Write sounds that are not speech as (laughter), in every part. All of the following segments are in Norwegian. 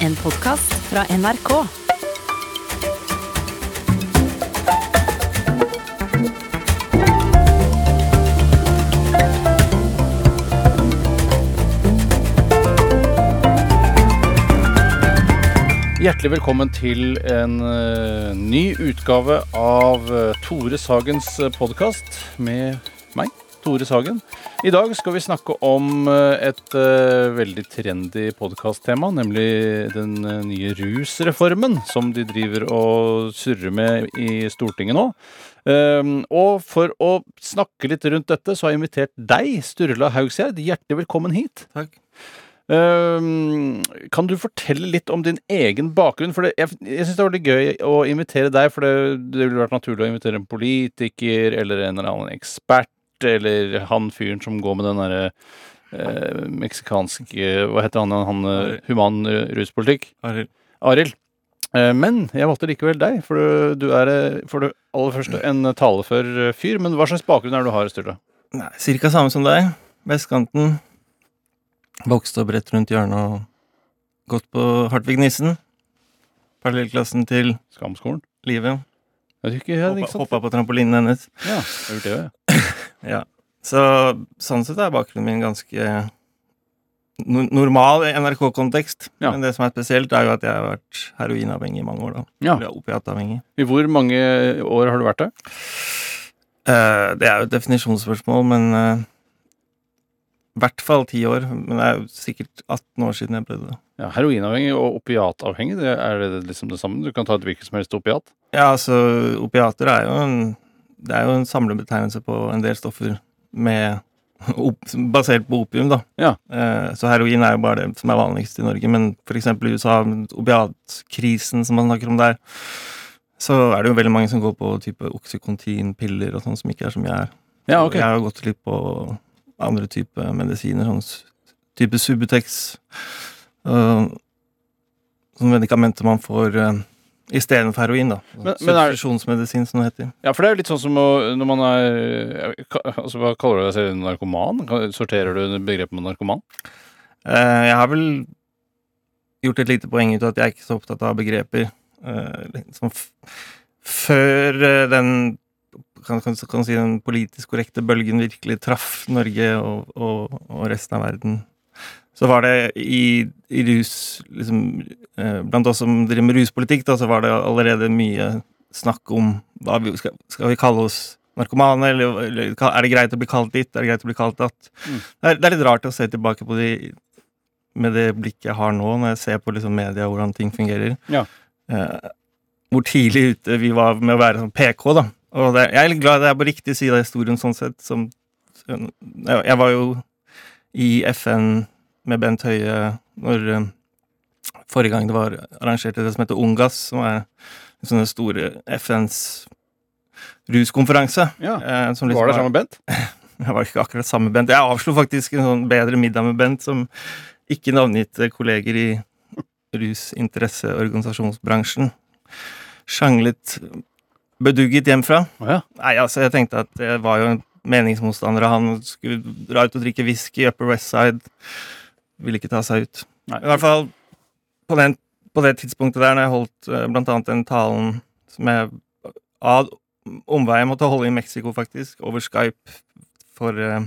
En podkast fra NRK. Hjertelig velkommen til en eh, ny utgave av eh, Tore Sagens podkast med meg, Tore Sagen. I dag skal vi snakke om eh, et eh, veldig trendy podkasttema, nemlig den eh, nye rusreformen som de driver og surrer med i Stortinget nå. Um, og for å snakke litt rundt dette, så har jeg invitert deg, Sturla Haugsgjerd. Hjertelig velkommen hit. Takk. Ehm, kan du fortelle litt om din egen bakgrunn? For det, jeg, jeg syns det var veldig gøy å invitere deg, for det, det ville vært naturlig å invitere en politiker eller en eller annen ekspert, eller han fyren som går med den derre eh, meksikanske Hva heter han? han eh, human eh, ruspolitikk? Arild. Arild. Eh, Men jeg valgte likevel deg, for du- du er for det aller første en talefør fyr. Men hva slags bakgrunn er det du har, Sturla? Cirka samme som deg. Vestkanten. Vokste opp rett rundt hjørnet og gått på Hartvig Nissen. Parallellklassen til Skamskolen? livet. Jeg ikke, ja, ikke Hoppa, på trampolinen hennes. Ja, jeg gjort det, ja. Ja. Så sånn sett er bakgrunnen min ganske no normal NRK-kontekst. Ja. Men det som er spesielt, er jo at jeg har vært heroinavhengig i mange år. da. Ja. Eller opiatavhengig. I hvor mange år har du vært det? Eh, det er jo et definisjonsspørsmål, men eh, i hvert fall ti år. Men det er jo sikkert 18 år siden jeg ble det. Ja, Heroinavhengig og opiatavhengig, det er det liksom det samme? Du kan ta et hvilket som helst opiat? Ja, altså, opiater er jo en Det er jo en samlebetegnelse på en del stoffer med op, basert på opium, da. Ja. Eh, så heroin er jo bare det som er vanligst i Norge. Men f.eks. i USA, opiatkrisen som man snakker om der, så er det jo veldig mange som går på type oksykontin-piller og sånn, som ikke er som jeg er. Ja, okay. Jeg har gått litt på andre type medisiner, sånn type Subutex. Uh, sånne medikamenter man får uh, istedenfor heroin, da. Men- Substitusjonsmedisin, som det heter. Ja, for det er jo litt sånn som å, når man er altså, Hva kaller du deg selv? Narkoman? Sorterer du under begrepet med narkoman? Eh, jeg har vel gjort et lite poeng ut av at jeg er ikke så opptatt av begreper. Eh, liksom før eh, den kan, kan, kan si den politisk korrekte bølgen virkelig traff Norge og, og, og resten av verden, så var det i, i rus liksom, eh, Blant oss som driver med ruspolitikk, da, så var det allerede mye snakk om hva vi, skal, skal vi kalle oss narkomane, eller, eller er det greit å bli kalt ditt, er det greit å bli kalt datt? Mm. Det, er, det er litt rart å se tilbake på det med det blikket jeg har nå, når jeg ser på liksom media hvordan ting fungerer. Ja. Eh, hvor tidlig ute vi var med å være sånn PK, da. Og det, jeg er litt glad det er på riktig side av historien, sånn sett. Som, jeg var jo i FN med Bent Høie når eh, Forrige gang det var arrangert det som heter UNGAS, som er en sånn store FNs ruskonferanse. Ja. eh, som liksom Var det sammen med Bent? (laughs) jeg var ikke akkurat sammen med Bent. Jeg avslo faktisk en sånn bedre middag med Bent, som ikke navngitte kolleger i rusinteresseorganisasjonsbransjen sjanglet bedugget hjemfra. Oh, ja. Nei, altså, jeg tenkte at det var jo en meningsmotstander av han. Skulle dra ut og drikke whisky i Upper West Side. Ville ikke ta seg ut. Nei. I hvert fall på, den, på det tidspunktet der, når jeg holdt eh, blant annet den talen som jeg av omvei måtte holde i Mexico, faktisk, over Skype for eh,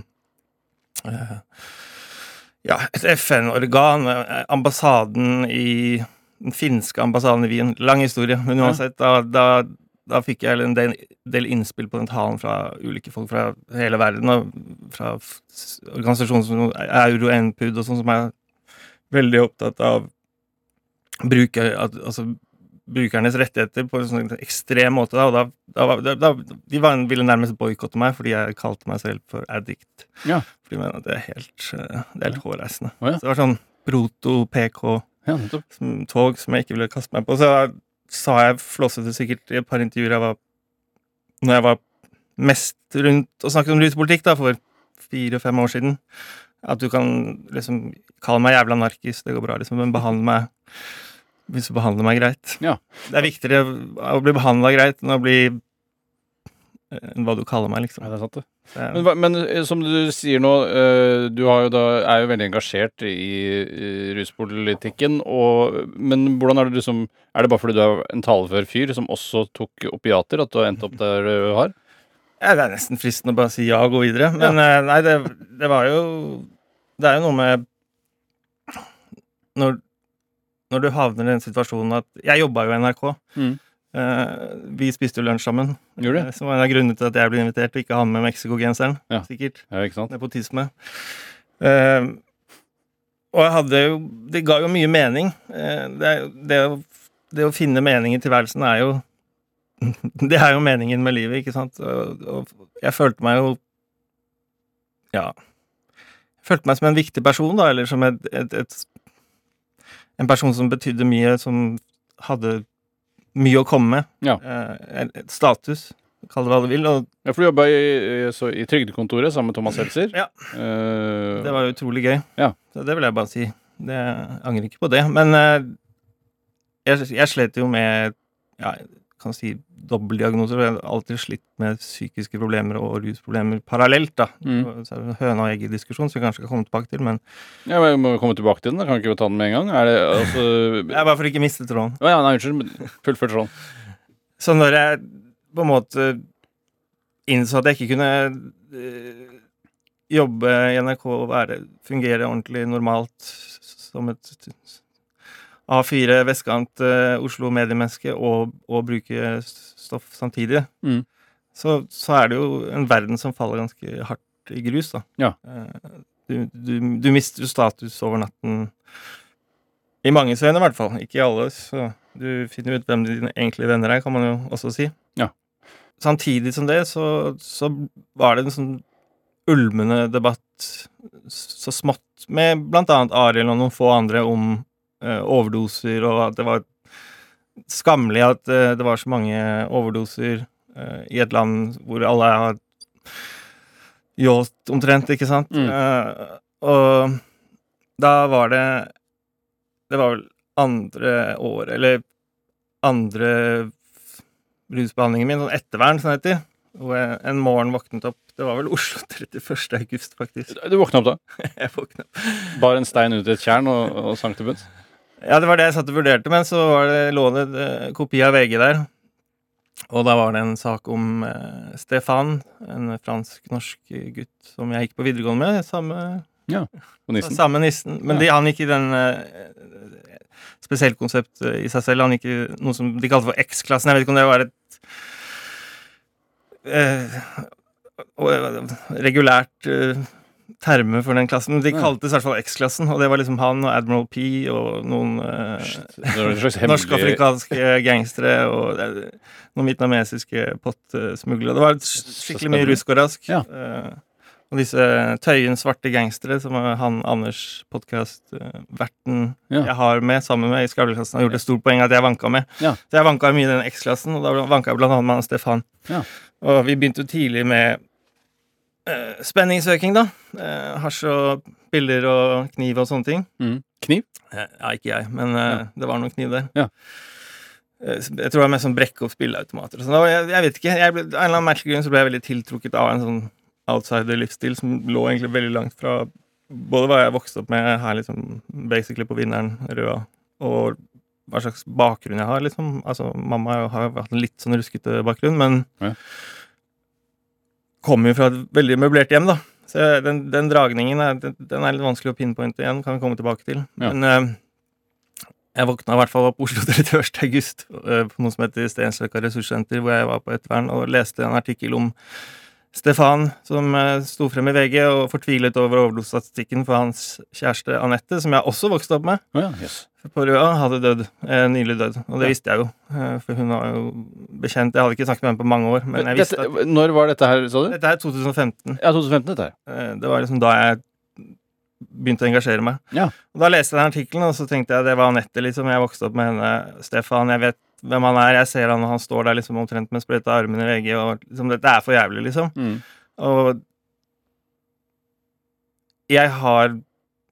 ja, et FN-organ, ambassaden i den finske ambassaden i Wien. Lang historie, men uansett, da, da, da fikk jeg en del, innspill på den talen fra ulike folk fra hele verden, og fra organisasjoner som Euro NPUD og sånn, som er veldig opptatt av bruker, altså, brukernes rettigheter på en sånn ekstrem måte. Da, og da, da, de var, ville nærmest boikotte meg fordi jeg kalte meg selv for addict. Ja. Fordi jeg mener at det er helt, eh, det er helt hårreisende. Oh, ja. Så det var sånn proto-PK Ja, som- tog som jeg ikke ville kaste meg på. Så sa jeg flåsete sikkert i et par intervjuer jeg var Når jeg var mest rundt og snakket om ruspolitikk da, for fire-fem år siden, at du kan liksom kalle meg jævla narkis, det går bra, liksom, men behandle meg hvis du behandler meg greit. Ja. Det er viktigere å bli behandla greit enn å bli enn hva du kaller meg, liksom. Ja, det er sant, det. Men, hva- men eh, som du sier nå, eh, du har jo da, er jo veldig engasjert i, i ruspolitikken. Og, men hvordan er det liksom Er det bare fordi du er en talefør fyr som også tok opiater, at du har endt opp der du har? Ja, det er nesten fristende å bare si ja og gå videre. Men eh, nei, det, det var jo Det er jo noe med Når, når du havner i den situasjonen at Jeg jobba jo i NRK. Mm. Eh, vi spiste jo lunsj sammen. Gjorde det? eh, Som var en av grunnene til at jeg ble invitert, og ikke han med Mexico-genseren. Ja. Sikkert. Ja, ikke sant? Nepotisme. Uh, og jeg hadde jo Det ga jo mye mening. Det, det, det å finne mening i tilværelsen er jo (laughs) Det er jo meningen med livet, ikke sant? Og, og jeg følte meg jo Ja. Jeg følte meg som en viktig person, da, eller som et, et, et En person som betydde mye, som hadde mye å komme med. Ja. Eh, status, kall det hva du vil. Og Ja, for du jobba i, i, i Trygdekontoret sammen med Thomas Seltzer. Ja. Eh, Det var utrolig gøy. Ja. Så det vil jeg bare si. Det, jeg angrer ikke på det. Men eh, jeg, jeg slet jo med ja, kan si dobbeltdiagnoser. Jeg har alltid slitt med psykiske problemer og rusproblemer parallelt. da. Mm. Så er det Høna og egg-diskusjon som vi kanskje skal komme tilbake til. Men ja, men jeg må komme tilbake til den. da. Kan vi ikke ta den med en gang? Er det altså (laughs) er bare for ikke miste tråden. Å ja, nei, unnskyld. Fullfør sånn. Så når jeg på en måte innså at jeg ikke kunne øh, jobbe i NRK og være, fungere ordentlig normalt som et A4 vestkant eh, Oslo mediemenneske og, og bruke stoff samtidig, Mm. så, så er det jo en verden som faller ganske hardt i grus, da. Ja. Eh, Du, du, du mister jo status over natten. I manges øyne, i hvert fall. Ikke i alles. Så du finner ut hvem dine egentlige venner er, kan man jo også si. Ja. Samtidig som det, så, så var det en sånn ulmende debatt så smått med blant annet Arild og noen få andre om overdoser, og at det var skammelig at eh, det var så mange overdoser eh, i et land hvor alle har yacht omtrent, ikke sant? Mm. Eh, og da var det Det var vel andre år, eller andre rusbehandlingen min, sånn ettervern, som det heter. Jeg en morgen våknet opp Det var vel Oslo 31. august, faktisk. Du våkna opp da? (laughs) Jeg våknet opp. Bar en stein ut i et tjern og, og sank til bunns? Ja, det var det jeg satt og vurderte, men så var det, lå det en kopi av VG der. Og da var det en sak om eh, Stefan, en fransk-norsk gutt som jeg gikk på videregående med. Samme, På nissen? samme nissen. Men Ja. de, han gikk i den eh, Spesielt konsept eh, i seg selv. Han gikk i noe som de kalte for X-klassen. Jeg vet ikke om det var et eh, og- regulært eh, terme for den klassen. De kalte det i hvert fall X-klassen, og det var liksom han og Admiral P og noen eh, norsk-afrikanske gangstere og eh, noen vietnamesiske pottsmuglere. Det var skikkelig mye rusk og rask. Ja. Eh, og disse Tøyen svarte gangstere, som er han Anders podkast-verten Ja. jeg har med sammen med i Skavleklassen, har gjort et stort poeng at jeg vanka med. Ja. Så jeg vanka mye i den X-klassen, og da vanka jeg blant annet med han Stefan. Ja. Og vi begynte jo tidlig med eh, spenningssøking, da. Eh, hasj og piller og kniv og sånne ting. Mm. Kniv? Eh, Ja, ikke jeg, men eh, Ja. det var noen kniv der. Ja. Jeg tror det var mest sånn brekke opp spilleautomater og sånn. Jeg, jeg vet ikke. Jeg ble, av en eller annen merkelig grunn så ble jeg veldig tiltrukket av en sånn outsider-livsstil som lå egentlig veldig langt fra både hva jeg vokste opp med her, liksom basically på Vinneren, Røa, og hva slags bakgrunn jeg har, liksom. Altså, mamma har jo hatt en litt sånn ruskete bakgrunn, men Ja. Kommer jo fra et veldig møblert hjem, da. Så den, den dragningen er, den, den er litt vanskelig å pinpointe igjen, kan vi komme tilbake til. Ja. Men uh, jeg våkna i hvert fall opp Oslo (laughs) 31. august uh, på noe som heter Stensløkka ressurssenter, hvor jeg var på ettervern og leste en artikkel om Stefan, som eh, sto frem i VG og fortvilet over overdosestatistikken for hans kjæreste Anette, som jeg også vokste opp med oh, ja, yes. på Røa, hadde dødd. Eh, nylig dødd. Og det Ja. visste jeg jo, eh, for hun var jo bekjent. Jeg hadde ikke snakket med henne på mange år, men jeg visste at Dette, når var dette her, sa du? Dette er 2015. Ja, 2015, dette her. Eh, Det var liksom da jeg begynte å engasjere meg. Ja. Og Da leste jeg den artikkelen, og så tenkte jeg det var Anette. liksom, Jeg vokste opp med henne. Stefan, jeg vet hvem han er. Jeg ser han, og han står der liksom omtrent med sprøyta armen i VG. og liksom, Dette er for jævlig, liksom. Mm. Og jeg har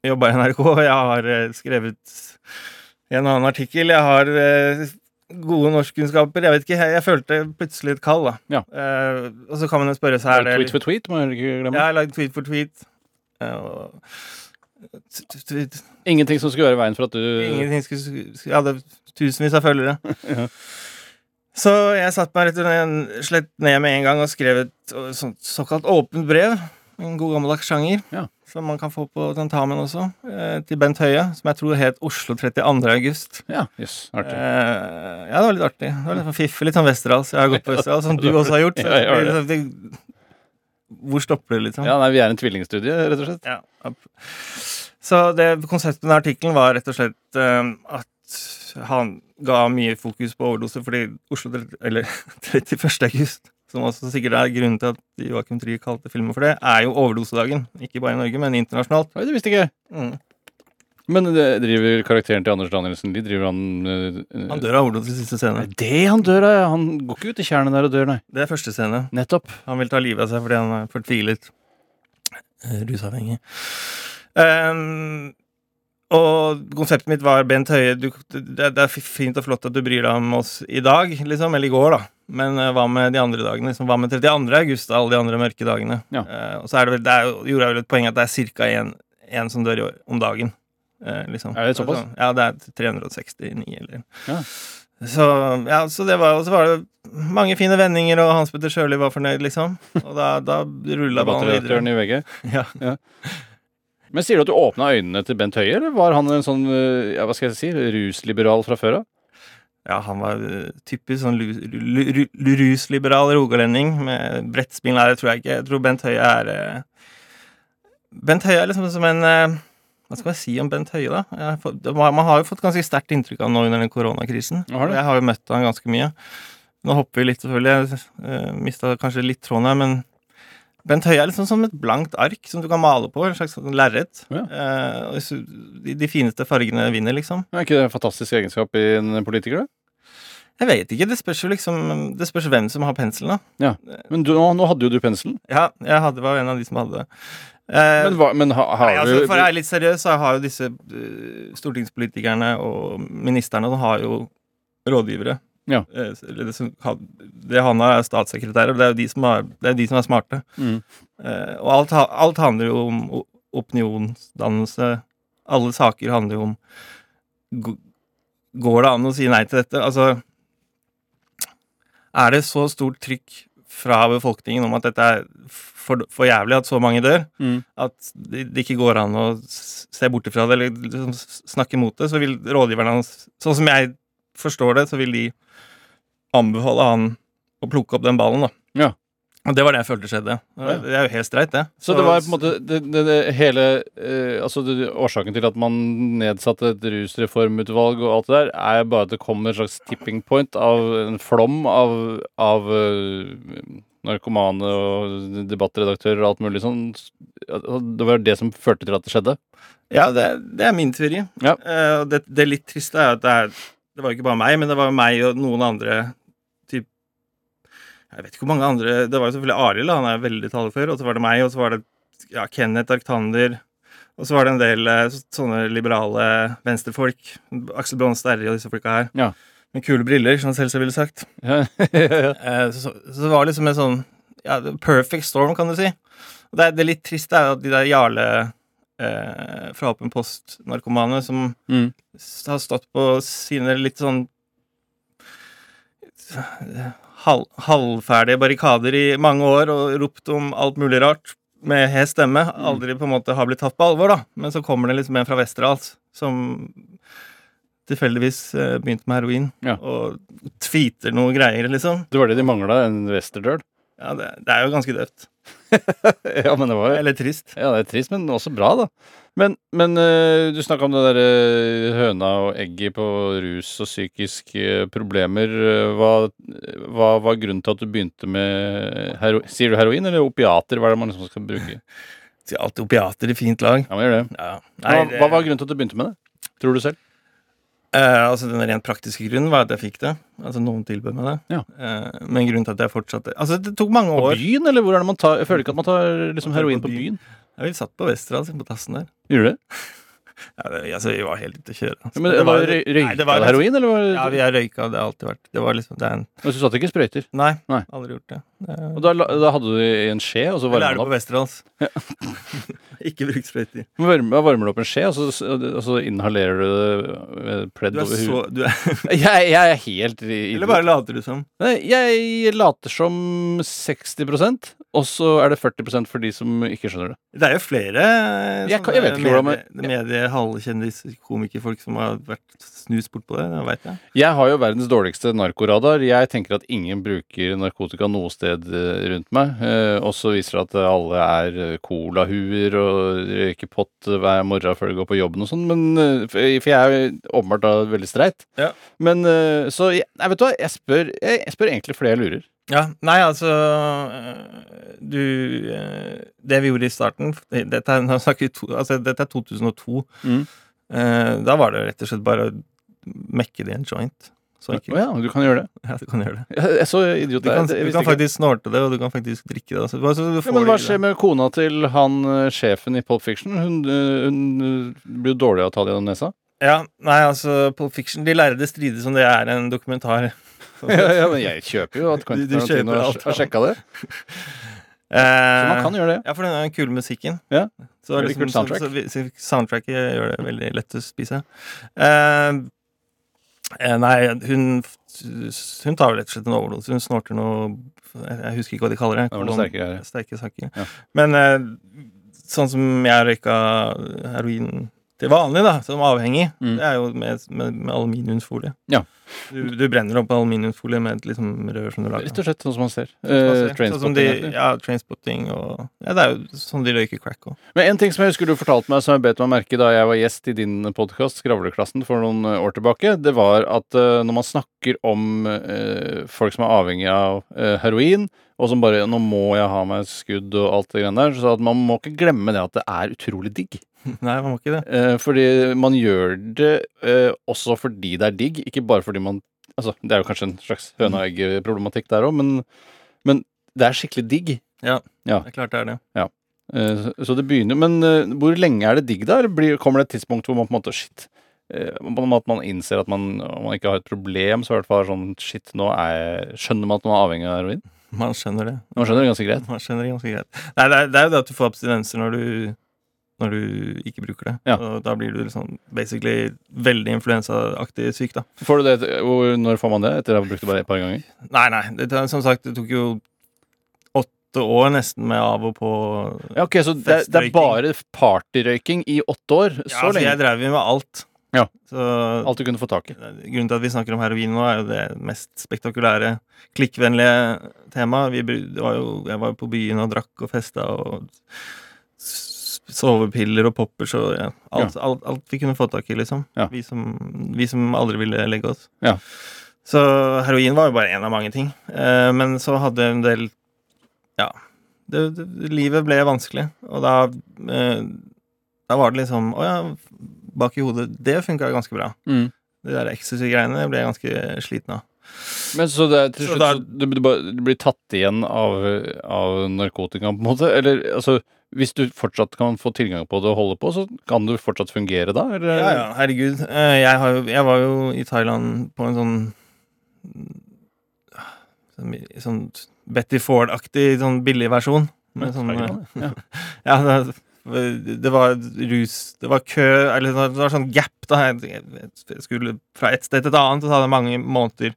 jobba i NRK, jeg har eh, skrevet en annen artikkel, jeg har eh, gode norskkunnskaper. Jeg vet ikke, jeg, jeg følte plutselig et kall, da. Ja. Uh, og så kan man jo spørre seg er Tweet for tweet, må jeg ikke glemme. Ja, Jeg har lagd tweet for tweet. tweet. Ingenting som skulle være i veien for at du Ingenting skulle Jeg hadde tusenvis av følgere. (laughs) Ja. Så jeg satte meg rett og slett ned med en gang og skrev et såkalt åpent brev. En god gammeldags sjanger. Ja. Som man kan få på tentamen også. Eh, til Bent Høie, som jeg tror het Oslo 32. august. Ja. Eh, artig. ja, det var litt artig. Det var litt sånn fiffig, litt sånn Westerdals. Jeg har gått på Westerdals, som du også har gjort. (laughs) Ja, jeg har det. det. Hvor stopper det, liksom? Ja, nei, vi er en tvillingstudie, rett og slett. Ja. Så det konseptet med artikkelen var rett og slett eh, at han ga mye fokus på overdose fordi Oslo eller (laughs) 31. august, som også sikkert er grunnen til at Joakim Trier kalte filmen for det, er jo overdosedagen. Ikke bare i Norge, men internasjonalt. Oi, det visste ikke jeg. Mm. Men det driver karakteren til Anders Danielsen de Driver han øh, Han dør av overdose i siste scene. Det han dør av? Han går ikke ut i tjernet der og dør, nei. Det er første scene. Nettopp. Han vil ta livet av seg fordi han er fortvilet eh, rusavhengig. Ehm, og konseptet mitt var Bent Høie du, det, det er fint og flott at du bryr deg om oss i dag, liksom, eller i går, da. Men uh, hva med de andre dagene? Liksom, hva med 32. august, alle de andre mørke dagene? Ja. Uh, og så er det vel, det er, gjorde jeg vel et poeng at det er ca. én som dør i om dagen. Uh, liksom. Er det såpass? Altså, Ja, det er 369, eller Ja. Så, ja, så det var, og så var det mange fine vendinger, og Hans Petter Sjøli var fornøyd, liksom. Og da, da rulla ballen videre. I VG. Ja. Men sier du at du åpna øynene til Bent Høie, eller var han en sånn øh, ja, hva skal jeg si, rusliberal fra før av? Ja, han var eh, typisk sånn rusliberal rogalending med brettspill. Nei, det tror jeg ikke. Jeg tror Bent Høie er eh, Bent Høie er liksom som en eh, Hva skal jeg si om Bent Høie, da? Har fått, man har jo fått ganske sterkt inntrykk av ham nå under den koronakrisen. Har jeg har jo møtt han ganske mye. Nå hopper vi litt, selvfølgelig. Jeg mista kanskje litt tråden her, men Bent Høie er liksom som et blankt ark som du kan male på. En slags lerret. Ja. Eh, de, de fineste fargene vinner, liksom. Er ikke det en fantastisk egenskap i en politiker, da? Jeg vet ikke. Det spørs jo liksom Det spørs hvem som har penselen, da. Men du, nå, nå hadde jo du penselen. Ja, jeg hadde, var en av de som hadde det. Eh, Men, hva, men ha, har nei, altså, for å være litt seriøs, så har jo disse eh, stortingspolitikerne og ministerne de har jo rådgivere. Ja. Eh, det, han har, er statssekretærer. Det er jo de som, er, det er de som er smarte. mm. Eh, og alt, alt handler jo om opinionsdannelse. Alle saker handler jo om Går det an å si nei til dette? Altså Er det så stort trykk fra befolkningen om at dette er for, for jævlig at så mange dør, Mm. at det, det ikke går an å se bort ifra det eller liksom snakke mot det, så vil rådgiverne hans Sånn som jeg forstår det, så vil de anbefale han å plukke opp den ballen, da. Ja. Og det var det jeg følte skjedde. Det er jo helt streit, det. Så det var på en måte det, det, det hele eh, Altså det, Årsaken til at man nedsatte et rusreformutvalg og alt det der, er bare at det kom en slags tipping point av en flom av, av eh, narkomane og debattredaktører og alt mulig sånn. Det var det som førte til at det skjedde. Ja, det, det er min teori. Ja. Det, det litt triste er at det er Det var ikke bare meg, men det var meg og noen andre typ Jeg vet ikke hvor mange andre Det var jo selvfølgelig Arild, han er veldig talefør, og så var det meg, og så var det ja, Kenneth Arctander. Og så var det en del eh, sånne liberale venstrefolk. Aksel Braan Sterri og disse folka her. Ja. Med kule briller, som han selv så ville sagt. (laughs) Ja, Eh, så, så det var liksom en sånn ja, perfect storm, kan du si. Og det, det litt triste er jo at de der Jarle eh, fra Åpen Post-narkomane som Mm. har stått på sine litt sånn hal, halvferdige barrikader i mange år og ropt om alt mulig rart med hes stemme, aldri på en måte har blitt tatt på alvor, da. Men så kommer det liksom en fra Westerdals som tilfeldigvis eh, begynte med heroin, Ja. og tweeter noen greier, liksom. Det var det de mangla, en westerdøl. Ja, det, det er jo ganske døvt. (laughs) ja, men det var Eller trist. Ja, det er trist, men også bra, da. Men, men uh, du snakka om det derre høna og egget på rus og psykiske problemer. Eh, Hva, hva var grunnen til at du begynte med hero Sier du heroin eller opiater? Hva er det man liksom skal bruke? Sier alltid opiater i fint lag. Ja, man gjør det. Ja. Hva, hva var grunnen til at du begynte med det? Tror du selv? Eh, altså Den rent praktiske grunnen var at jeg fikk det. Altså Noen tilbød meg det. Ja. Eh, men grunnen til at jeg fortsatte Altså Det tok mange år. På byen, eller hvor er det man tar Jeg føler ikke at man tar liksom heroin på byen. Ja, vi satt på Westerdals på tassen der. Gjorde du det? (laughs) Ja, det, altså, vi var helt ute å kjøre. Altså. Men det var var røyka det var- heroin, eller var Ja, vi har røyka, det har alltid vært Det var liksom det er en, Men Så satt ikke sprøyter? Nei, Nei. aldri gjort det. Er, Og da, da hadde du i en skje, og så Eller er det på Westerdals? (laughs) Ikke bruk sprøyter. Varmer, da varmer du opp en skje, og så, og så inhalerer du det med pledd er over så huet? du er, (laughs) Jeg, jeg er helt i- Eller bare later du som? Nei, Jeg later som 60% og så er det 40% for de som ikke skjønner det. Det er jo flere Jeg kan- jeg vet ikke medie, medie halvkjendis, komikerfolk som har vært snust bort på det. Det jeg. Jeg har jo verdens dårligste narkoradar. Jeg tenker at ingen bruker narkotika noe sted eh, rundt meg. Eh, og så viser det at alle er eh, colahuer og røyker pott hver morgen før de går på jobben og sånn. Men For jeg er åpenbart da veldig streit. Ja. Men så jeg, Nei, vet du hva, jeg spør, jeg, jeg spør egentlig fordi jeg lurer. Ja, nei, altså Du Det vi gjorde i starten Dette er, altså, dette er 2002. Mm. Da var det rett og slett bare å mekke det i en joint. Så Å enkelt. ja, du kan gjøre det. (laughs) Ja, du kan gjøre det. Jeg, er så idiot. Du kan, du kan faktisk snorte det, og du kan faktisk drikke det. Altså, så du Ja, men hva skjer med kona til han eh, sjefen i Pulp Fiction? Hun, eh, hun eh, blir jo dårlig av å ta det gjennom nesa. Ja, nei, altså Pulp Fiction De lærde strides om det er en dokumentar. (laughs) ja, ja, men jeg kjøper jo at (laughs) Quentin Tarantino har, sjekka det. Eh, Så man kan gjøre det. Ja, for den er den kule musikken. Ja, Så, liksom, kult soundtrack. Så, så, så soundtracket gjør det veldig lett å spise. Eh, nei, hun Hun tar vel rett og slett en overdose. Hun snorter noe Jeg husker ikke hva de kaller det. Det var noe Sterke saker. Ja. Men eh, sånn som jeg røyka heroin til vanlig, da, som avhengig, Mm. det er jo med, med, med aluminiumsfolie. Ja. Du, du brenner opp aluminiumsfolie med et liksom rør som du lager. Rett og slett sånn som man ser. Sånn Eh. Trainspotting Sånn som de, ja, trainspotting og Ja, det er jo sånn de røyker crack òg. Men en ting som jeg husker du fortalte meg som jeg bet meg merke da jeg var gjest i din podkast, Skravleklassen, for noen eh, år tilbake, det var at uh, når man snakker om uh, folk som er avhengig av uh, heroin, og som bare 'Nå må jeg ha meg et skudd', og alt det greiene der, så at man må ikke glemme det at det er utrolig digg. (laughs) Nei, man må ikke det. Eh, fordi man gjør det eh, også fordi det er digg, ikke bare fordi man Altså, det er jo kanskje en slags høna og egg-problematikk der òg, men, men det er skikkelig digg. Ja, Det er klart det er det. Eh, så- så det begynner Men hvor lenge er det digg, der? Blir, kommer det et tidspunkt hvor man på en måte Shit. At man innser at man, om man ikke har et problem, så i hvert fall sånn Shit, nå er Skjønner man at man er avhengig av heroin? Man skjønner det. Man skjønner det ganske greit. Man skjønner det ganske greit. Nei, det er, det er jo det at du får abstinenser når du når du ikke bruker det. Ja. Og da blir du liksom basically veldig influensaaktig syk, da. Får du det Når får man det? Etter å ha brukt det bare et par ganger? Nei, nei. Det, som sagt, det tok jo åtte år nesten med av og på. Ja, ok, Så det, det er bare partyrøyking i åtte år? Ja, Så altså, jeg drev jo med alt. Ja. Så Alt du kunne få tak i? Grunnen til at vi snakker om heroin nå, er jo det mest spektakulære, klikkvennlige temaet. Vi, var jo, jeg var jo på byen og drakk og festa og sovepiller og poppers og ja, alt, alt, alt vi kunne få tak i, liksom. Ja. Vi, som, vi som aldri ville legge oss. Ja. Så heroin var jo bare én av mange ting. Eh, men så hadde en del Ja. Det, det, livet ble vanskelig, og da eh, Da var det liksom Å ja, bak i hodet Det funka ganske bra. Mm. De der ecstasy-greiene ble jeg ganske sliten av. Men så det til slutt du blir tatt igjen av, av narkotika, på en måte? Eller altså Hvis du fortsatt kan få tilgang på det og holde på, så kan du fortsatt fungere da? Eller? Ja, ja, herregud. Eh, Jeg, har jo, jeg var jo i Thailand på en sånn sånn, sånn Betty Ford-aktig sånn billig versjon. Med sånn, ja. (laughs) ja, det, det var rus Det var kø Eller det var sånn gap. da jeg skulle fra et sted til et annet, og så hadde jeg mange måneder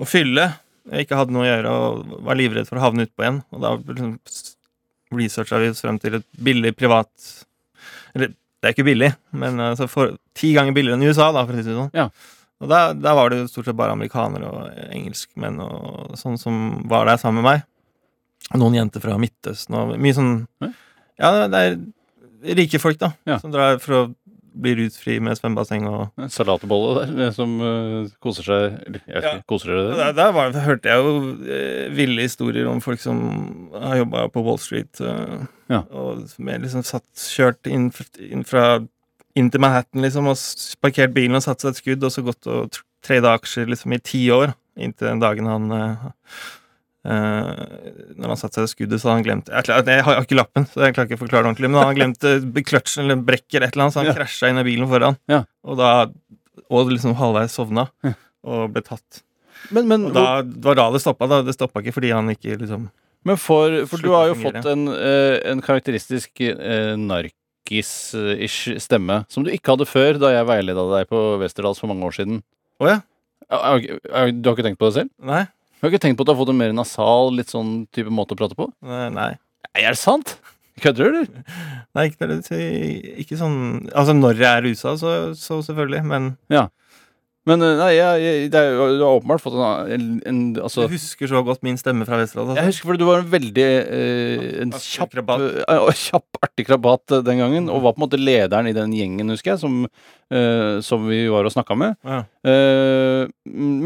å fylle. Jeg ikke hadde noe å gjøre og var livredd for å havne utpå igjen. Og da liksom researcha vi oss frem til et billig privat Eller det er ikke billig, men altså for, ti ganger billigere enn i USA, da, for å si det sånn. Ja. Og da, da var det jo stort sett bare amerikanere og engelskmenn og sånn som var der sammen med meg. Noen jenter fra Midtøsten og mye sånn Ja. Ja, det er rike folk, da, Ja. som drar for å bli rusfri med svømmebasseng og Salatbolle der, det som uh, koser seg jeg vet Ja. ikke, Koser dere? Der, der var, hørte jeg jo uh, ville historier om folk som har jobba på Wall Street. uh, Ja. Og med liksom satt, kjørt inn, inn fra inn til Manhattan liksom, og parkert bilen og satt seg et skudd, og så gått og tr- trada aksjer liksom i ti år. Inntil den dagen han eh, eh, Når han satte seg i skuddet, så hadde han glemt Jeg, jeg har ikke lappen, så jeg klarer ikke å forklare det ordentlig. Men han hadde glemt eh, kløtsjen eller brekker et eller annet, så han Ja. krasja inn i bilen foran. Ja. Og da Og liksom halvveis sovna Ja. og ble tatt. Men, men, Og da, det var da det stoppa. da Det stoppa ikke fordi han ikke liksom men for, for du har jo fått en, eh, en karakteristisk eh, narkis-ish stemme, som du ikke hadde før da jeg veileda deg på Westerdals for mange år siden. Ja, ja, Du har ikke tenkt på det selv? Nei? Du har ikke tenkt på at du har fått en mer nasal, litt sånn type måte å prate på? Nei. nei. Er det sant? Kødder du, eller? Nei, ikke, ikke sånn Altså, når jeg er rusa, så, så selvfølgelig, men Men eh, nei, jeg, jeg, det er, jo- du har åpenbart fått en, en, en Altså jeg husker så godt min stemme fra Vesterålen. Jeg Altså. husker fordi du var en veldig eh, en Artig kjapp, krabat. eh, kjapp, artig krabat eh, den gangen, og var på en måte lederen i den gjengen, husker jeg, som, eh, som vi var og snakka med. Ja. Eh,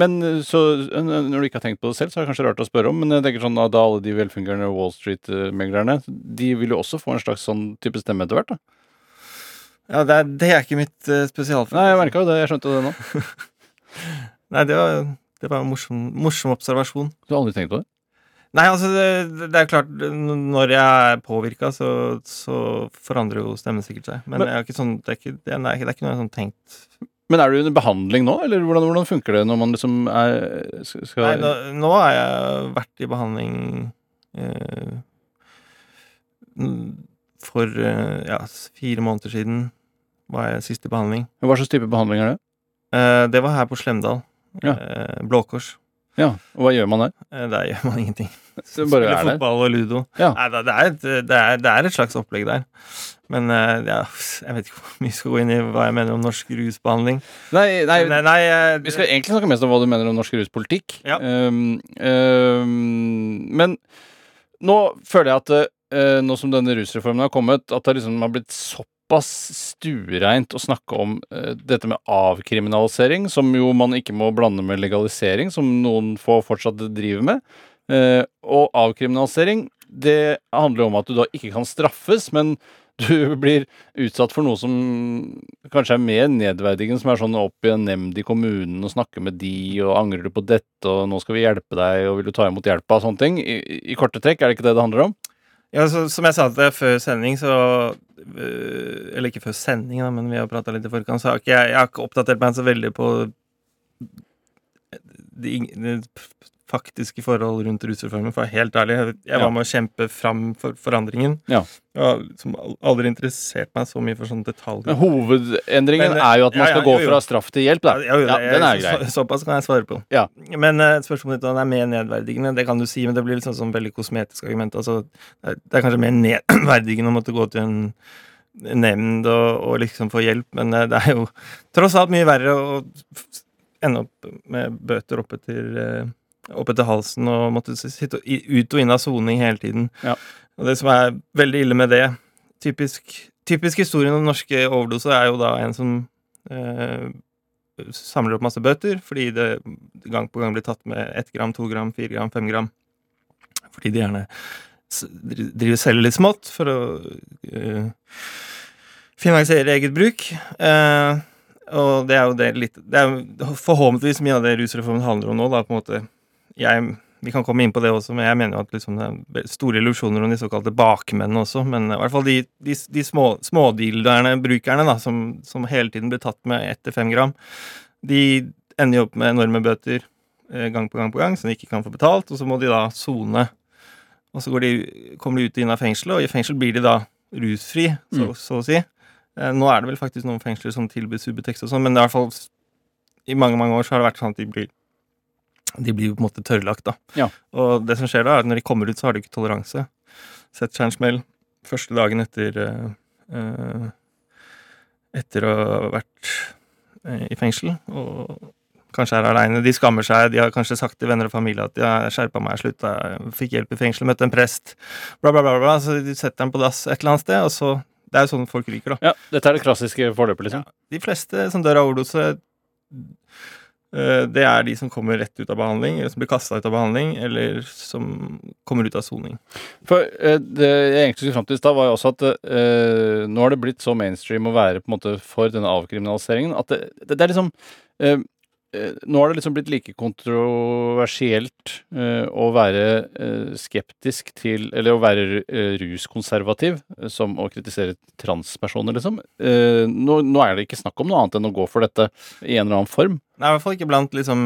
men så eh, Når du ikke har tenkt på det selv, så er det kanskje rart å spørre om, men jeg tenker sånn at da alle de velfungerende Wall Street-meglerne, de vil jo også få en slags sånn type stemme etter hvert, da. Ja, det er, det er ikke mitt uh, spesialfelt. Nei, jeg merka jo det, jeg skjønte det nå. (laughs) Nei, det var, det var en morsom, morsom observasjon. Du har aldri tenkt på det? Nei, altså, det, det er klart, når jeg er påvirka, så, så forandrer jo stemmen sikkert seg. Men, Men- jeg har ikke sånn, det, er ikke, det, er, det er ikke noe jeg har sånn tenkt Men er du under behandling nå, eller hvordan, hvordan funker det når man liksom er skal, Nei, nå, nå har jeg vært i behandling eh, for eh, ja, fire måneder siden var jeg sist i behandling. Hva slags type behandling er det? Eh, det var her på Slemdal. Ja. Eh, Blå Kors. Ja, og hva gjør man der? Der gjør man (laughs) ingenting. Spiller er fotball og ludo. Ja. Nei, det, er et, det, er, det er et slags opplegg der. Men ja, (laughs) jeg vet ikke hvor mye vi skal gå inn i hva jeg mener om norsk rusbehandling. Nei, nei, Nei, nei, eh, vi skal egentlig snakke mest om hva du mener om norsk ruspolitikk. Ja. Um, um, men nå føler jeg at nå som denne rusreformen har kommet, at det liksom har blitt såpass stuereint å snakke om eh, dette med avkriminalisering, som jo man ikke må blande med legalisering, som noen få fortsatt driver med. Eh, og avkriminalisering, det handler jo om at du da ikke kan straffes, men (laughs) du blir utsatt for noe som kanskje er mer nedverdigende, som er sånn opp i en nemnd i kommunen og snakke med de, og angrer du på dette, og nå skal vi hjelpe deg, og vil du ta imot hjelpa, og sånne ting. I, I korte trekk, er det ikke det det handler om? Ja, så, som jeg sa til deg før sending, så øh, Eller ikke før sending, da, men vi har prata litt i forkant, så har ikke jeg, jeg har ikke oppdatert meg så veldig på de, de faktiske forhold rundt rusreformen, for å være helt ærlig. Jeg, var med å kjempe fram for forandringen. Ja. Jeg har liksom aldri interessert meg så mye for sånne detaljer. Men hovedendringen Men, er jo at man ja, ja, skal gå fra straff til hjelp, da. Ja, Ja, det- den er grei. så, såpass kan jeg svare på. Ja. Men uh, spørsmålet ditt om den er mer nedverdigende, det kan du si, men det blir litt sånn, veldig kosmetisk argument. Altså, det, er, kanskje mer nedverdigende å måtte gå til en nemnd og, og liksom få hjelp, men uh, det er jo tross alt mye verre å ende opp med bøter oppe til eh, oppe etter halsen og måtte sitte ut og inn av soning hele tiden. Ja. Og det som er veldig ille med det Typisk, typisk historien om norske overdoser er jo da en som eh, samler opp masse bøter fordi det gang på gang blir tatt med ett gram, to gram, fire gram, fem gram. Fordi de gjerne driver selger litt smått for å eh, finansiere eget bruk. Eh, og det er jo det litt Det er forhåpentligvis mye av det rusreformen handler om nå, da, på en måte. Jeg, vi kan komme inn på det også, men jeg mener jo at liksom det er store illusjoner om de såkalte bakmennene også. Men i hvert fall de, de, de små, brukerne, da, som, som hele tiden blir tatt med ett til fem gram, de ender jo opp med enorme bøter eh, gang på gang på gang, som de ikke kan få betalt, og så må de da sone. Og så går de, kommer de ut og inn av fengselet, og i fengsel blir de da rusfri, så, Mm. så å si. Eh, Nå er det vel faktisk noen fengsler som tilbyr Subutex og sånn, men i hvert fall i mange mange år så har det vært sånn at de blir de blir jo på en måte tørrlagt, da. Ja. Og det som skjer da, er at når de kommer ut, så har de ikke toleranse. Setter seg en smell første dagen etter eh, eh, Etter å ha vært eh, i fengsel og kanskje er aleine. De skammer seg. De har kanskje sagt til venner og familie at de har skjerpa meg, slutta, fikk hjelp i fengsel, møtte en prest, bla, bla, bla. bla. Så de setter dem på dass et eller annet sted, og så Det er jo sånn folk ryker, da. Ja, dette er det klassiske forløpet, liksom. De fleste som dør av overdose, det er de som kommer rett ut av behandling, eller som blir kasta ut av behandling, eller som kommer ut av soning. For eh, det jeg egentlig skulle fram til i stad, var jo også at eh, nå har det blitt så mainstream å være på en måte for denne avkriminaliseringen at det, det, det er liksom eh, eh, nå har det liksom blitt like kontroversielt uh, å være uh, skeptisk til Eller å være uh, ruskonservativ eh, som å kritisere transpersoner, liksom. Eh, nå, nå er det ikke snakk om noe annet enn å gå for dette i en eller annen form. Nei, i hvert fall ikke blant liksom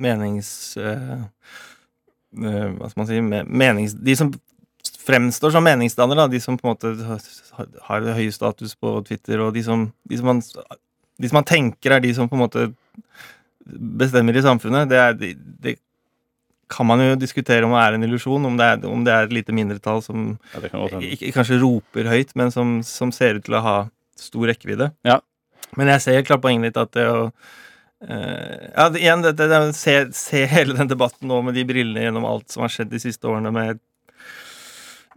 menings... eh, eh, hva skal man si menings, De som fremstår som meningsdannere, de som på en måte har høy status på Twitter, og de som, de, som man, de som man tenker er de som på en måte bestemmer i samfunnet, det, er, det, det kan man jo diskutere om det er en illusjon, om, det om det er et lite mindretall som Ja, kan ikke, kanskje roper høyt, men som, som ser ut til å ha stor rekkevidde. Ja. Men jeg ser helt klart poenget ditt at det å Uh, Ja, det, igjen, det, det, det, se, se hele den debatten nå med de brillene gjennom alt som har skjedd de siste årene med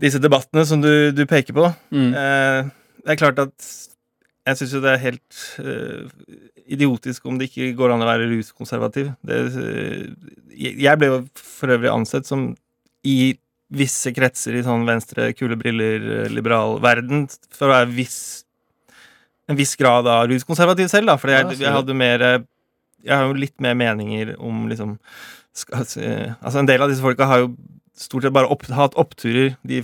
disse debattene som du, du peker på. Mm. Uh, det er klart at jeg syns jo det er helt eh, idiotisk om det ikke går an å være ruskonservativ. Det, eh, jeg ble jo for øvrig ansett som i visse kretser i sånn venstre, kule briller, eh, liberal verden for å være viss en viss grad av ruskonservativ selv, da. For jeg, jeg hadde mer eh, Jeg har jo litt mer meninger om liksom skal, eh, Altså, en del av disse folka har jo stort sett bare opp, hatt oppturer. De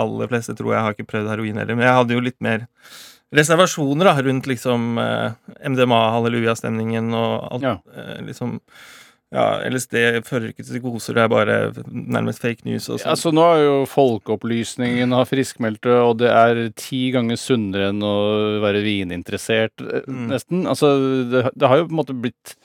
aller fleste tror jeg har ikke prøvd heroin heller, men jeg hadde jo litt mer reservasjoner da, rundt liksom eh, MDMA-hallelujastemningen og alt Ja. eh, liksom ja, LSD fører ikke til psykoser, det er bare nærmest fake news og ja, så nå er jo folkeopplysningen har friskmeldte, og det er ti ganger sunnere enn å være vininteressert, eh, Mm. nesten. Altså, det, det har jo på en måte blitt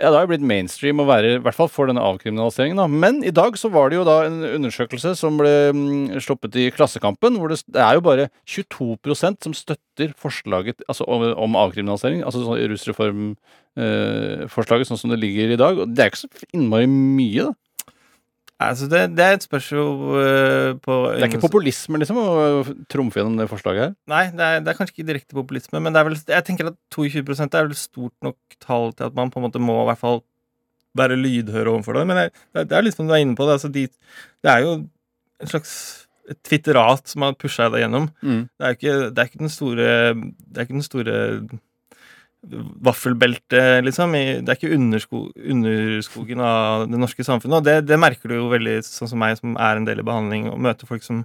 ja, det har jo blitt mainstream å være, i hvert fall for denne avkriminaliseringen. Da. Men i dag så var det jo da en undersøkelse som ble mm, sluppet i Klassekampen, hvor det, det er jo bare 22% som støtter forslaget altså om, om avkriminalisering, altså sånn rusreformforslaget sånn som det ligger i dag. Og det er ikke så innmari mye, da. Altså, det, det er et spørsmål eh, på Det er ikke populisme, liksom, å trumfe gjennom det forslaget her. Nei, det er, det er kanskje ikke direkte populisme, men det er vel, jeg tenker at 22% er vel stort nok tall til at man på en måte må i hvert fall være lydhør overfor det. Men det, det, det er litt som du er inne på. Det, altså de, det er jo en slags twitterat som har pusha deg gjennom. Mm. Det er ikke, det er ikke den store Det er ikke den store vaffelbeltet, liksom. I, det er ikke undersko, underskogen av det norske samfunnet. Og det, det merker du jo veldig, sånn som meg, som er en del i behandling, og møter folk som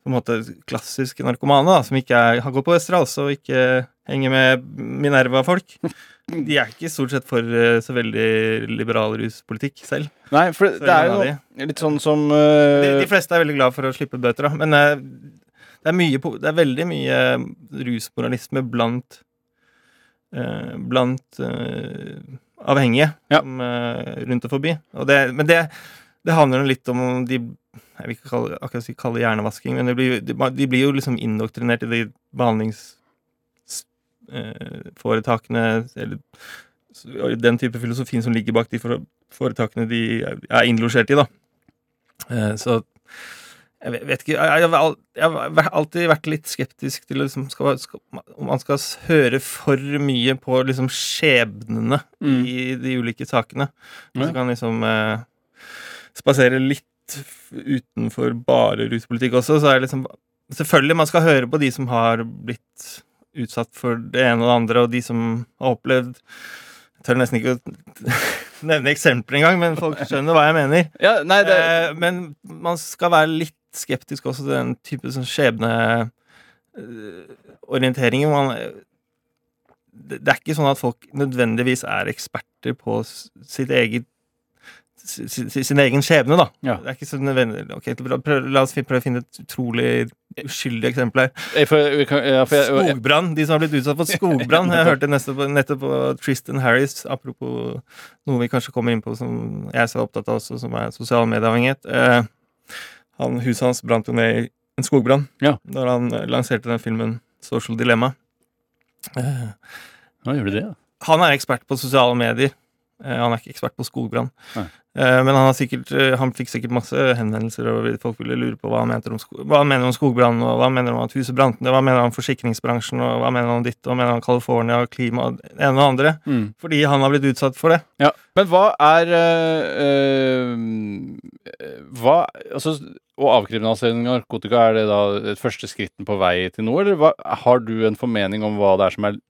på en måte klassiske narkomane, da, som ikke er, har gått på Westerdals og ikke henger med Minerva-folk. De er ikke stort sett for eh, så veldig liberal ruspolitikk selv. Nei, for det, det er jo de. litt sånn som De, eh, de fleste er veldig glad for å slippe bøter, da. Men uh, det er, mye, det er veldig mye rusmoralisme blant Blant eh, avhengige Ja. som, eh, rundt og forbi. Og det, men det, det handler jo litt om de Jeg vil ikke kalle, akkurat si kalle hjernevasking, men det blir, de, de blir jo liksom indoktrinert i de behandlingsforetakene eller den type filosofien som ligger bak de foretakene de er- er innlosjert i, da. Eh, Så jeg vet, ikke jeg, jeg, har jeg har alltid vært litt skeptisk til liksom, skal, skal, om man skal høre for mye på liksom skjebnene Mm. i de ulike sakene. Man Ja. så kan liksom eh, spasere litt utenfor bare ruspolitikk også. Så er det liksom Selvfølgelig, man skal høre på de som har blitt utsatt for det ene og det andre, og de som har opplevd Jeg tør nesten ikke å (laughs) nevne eksempler engang, men folk skjønner hva jeg mener. Ja, nei, det Eh, men man skal være litt skeptisk også til den type sånn skjebneorientering. Man det, er ikke sånn at folk nødvendigvis er eksperter på sitt eget si- si- sin egen skjebne, da. Ja. Det er ikke så nødvendig Ok, prøv, La oss prøve å finne et utrolig uskyldig eksempel her. Skogbrann. De som har blitt utsatt for skogbrann. Jeg hørte nettopp, nettopp på Tristan Harris, apropos noe vi kanskje kommer inn på som jeg er så opptatt av også, som er sosial medieavhengighet. Eh, han, huset hans brant jo ned i en skogbrann Ja. når han eh, lanserte den filmen Social Dilemma. Eh, Hva gjør du det? Ja? han er ekspert på sosiale medier. Eh, han er ikke ekspert på skogbrann. Nei. Eh, men han, har sikkert, eh, han fikk sikkert masse henvendelser, og folk ville lure på hva han, mente om, hva han mener om skogbrann, og hva han mener om at huset brant ned, hva han mener om forsikringsbransjen, og hva han mener om ditt, og hva han mener om California og klima, og det ene og det andre. Mm. Fordi han har blitt utsatt for det. Ja, men hva er øh, øh, Hva Altså, og avkriminalisere av narkotika, er det da første skritten på vei til noe, eller hva, har du en formening om hva det er som er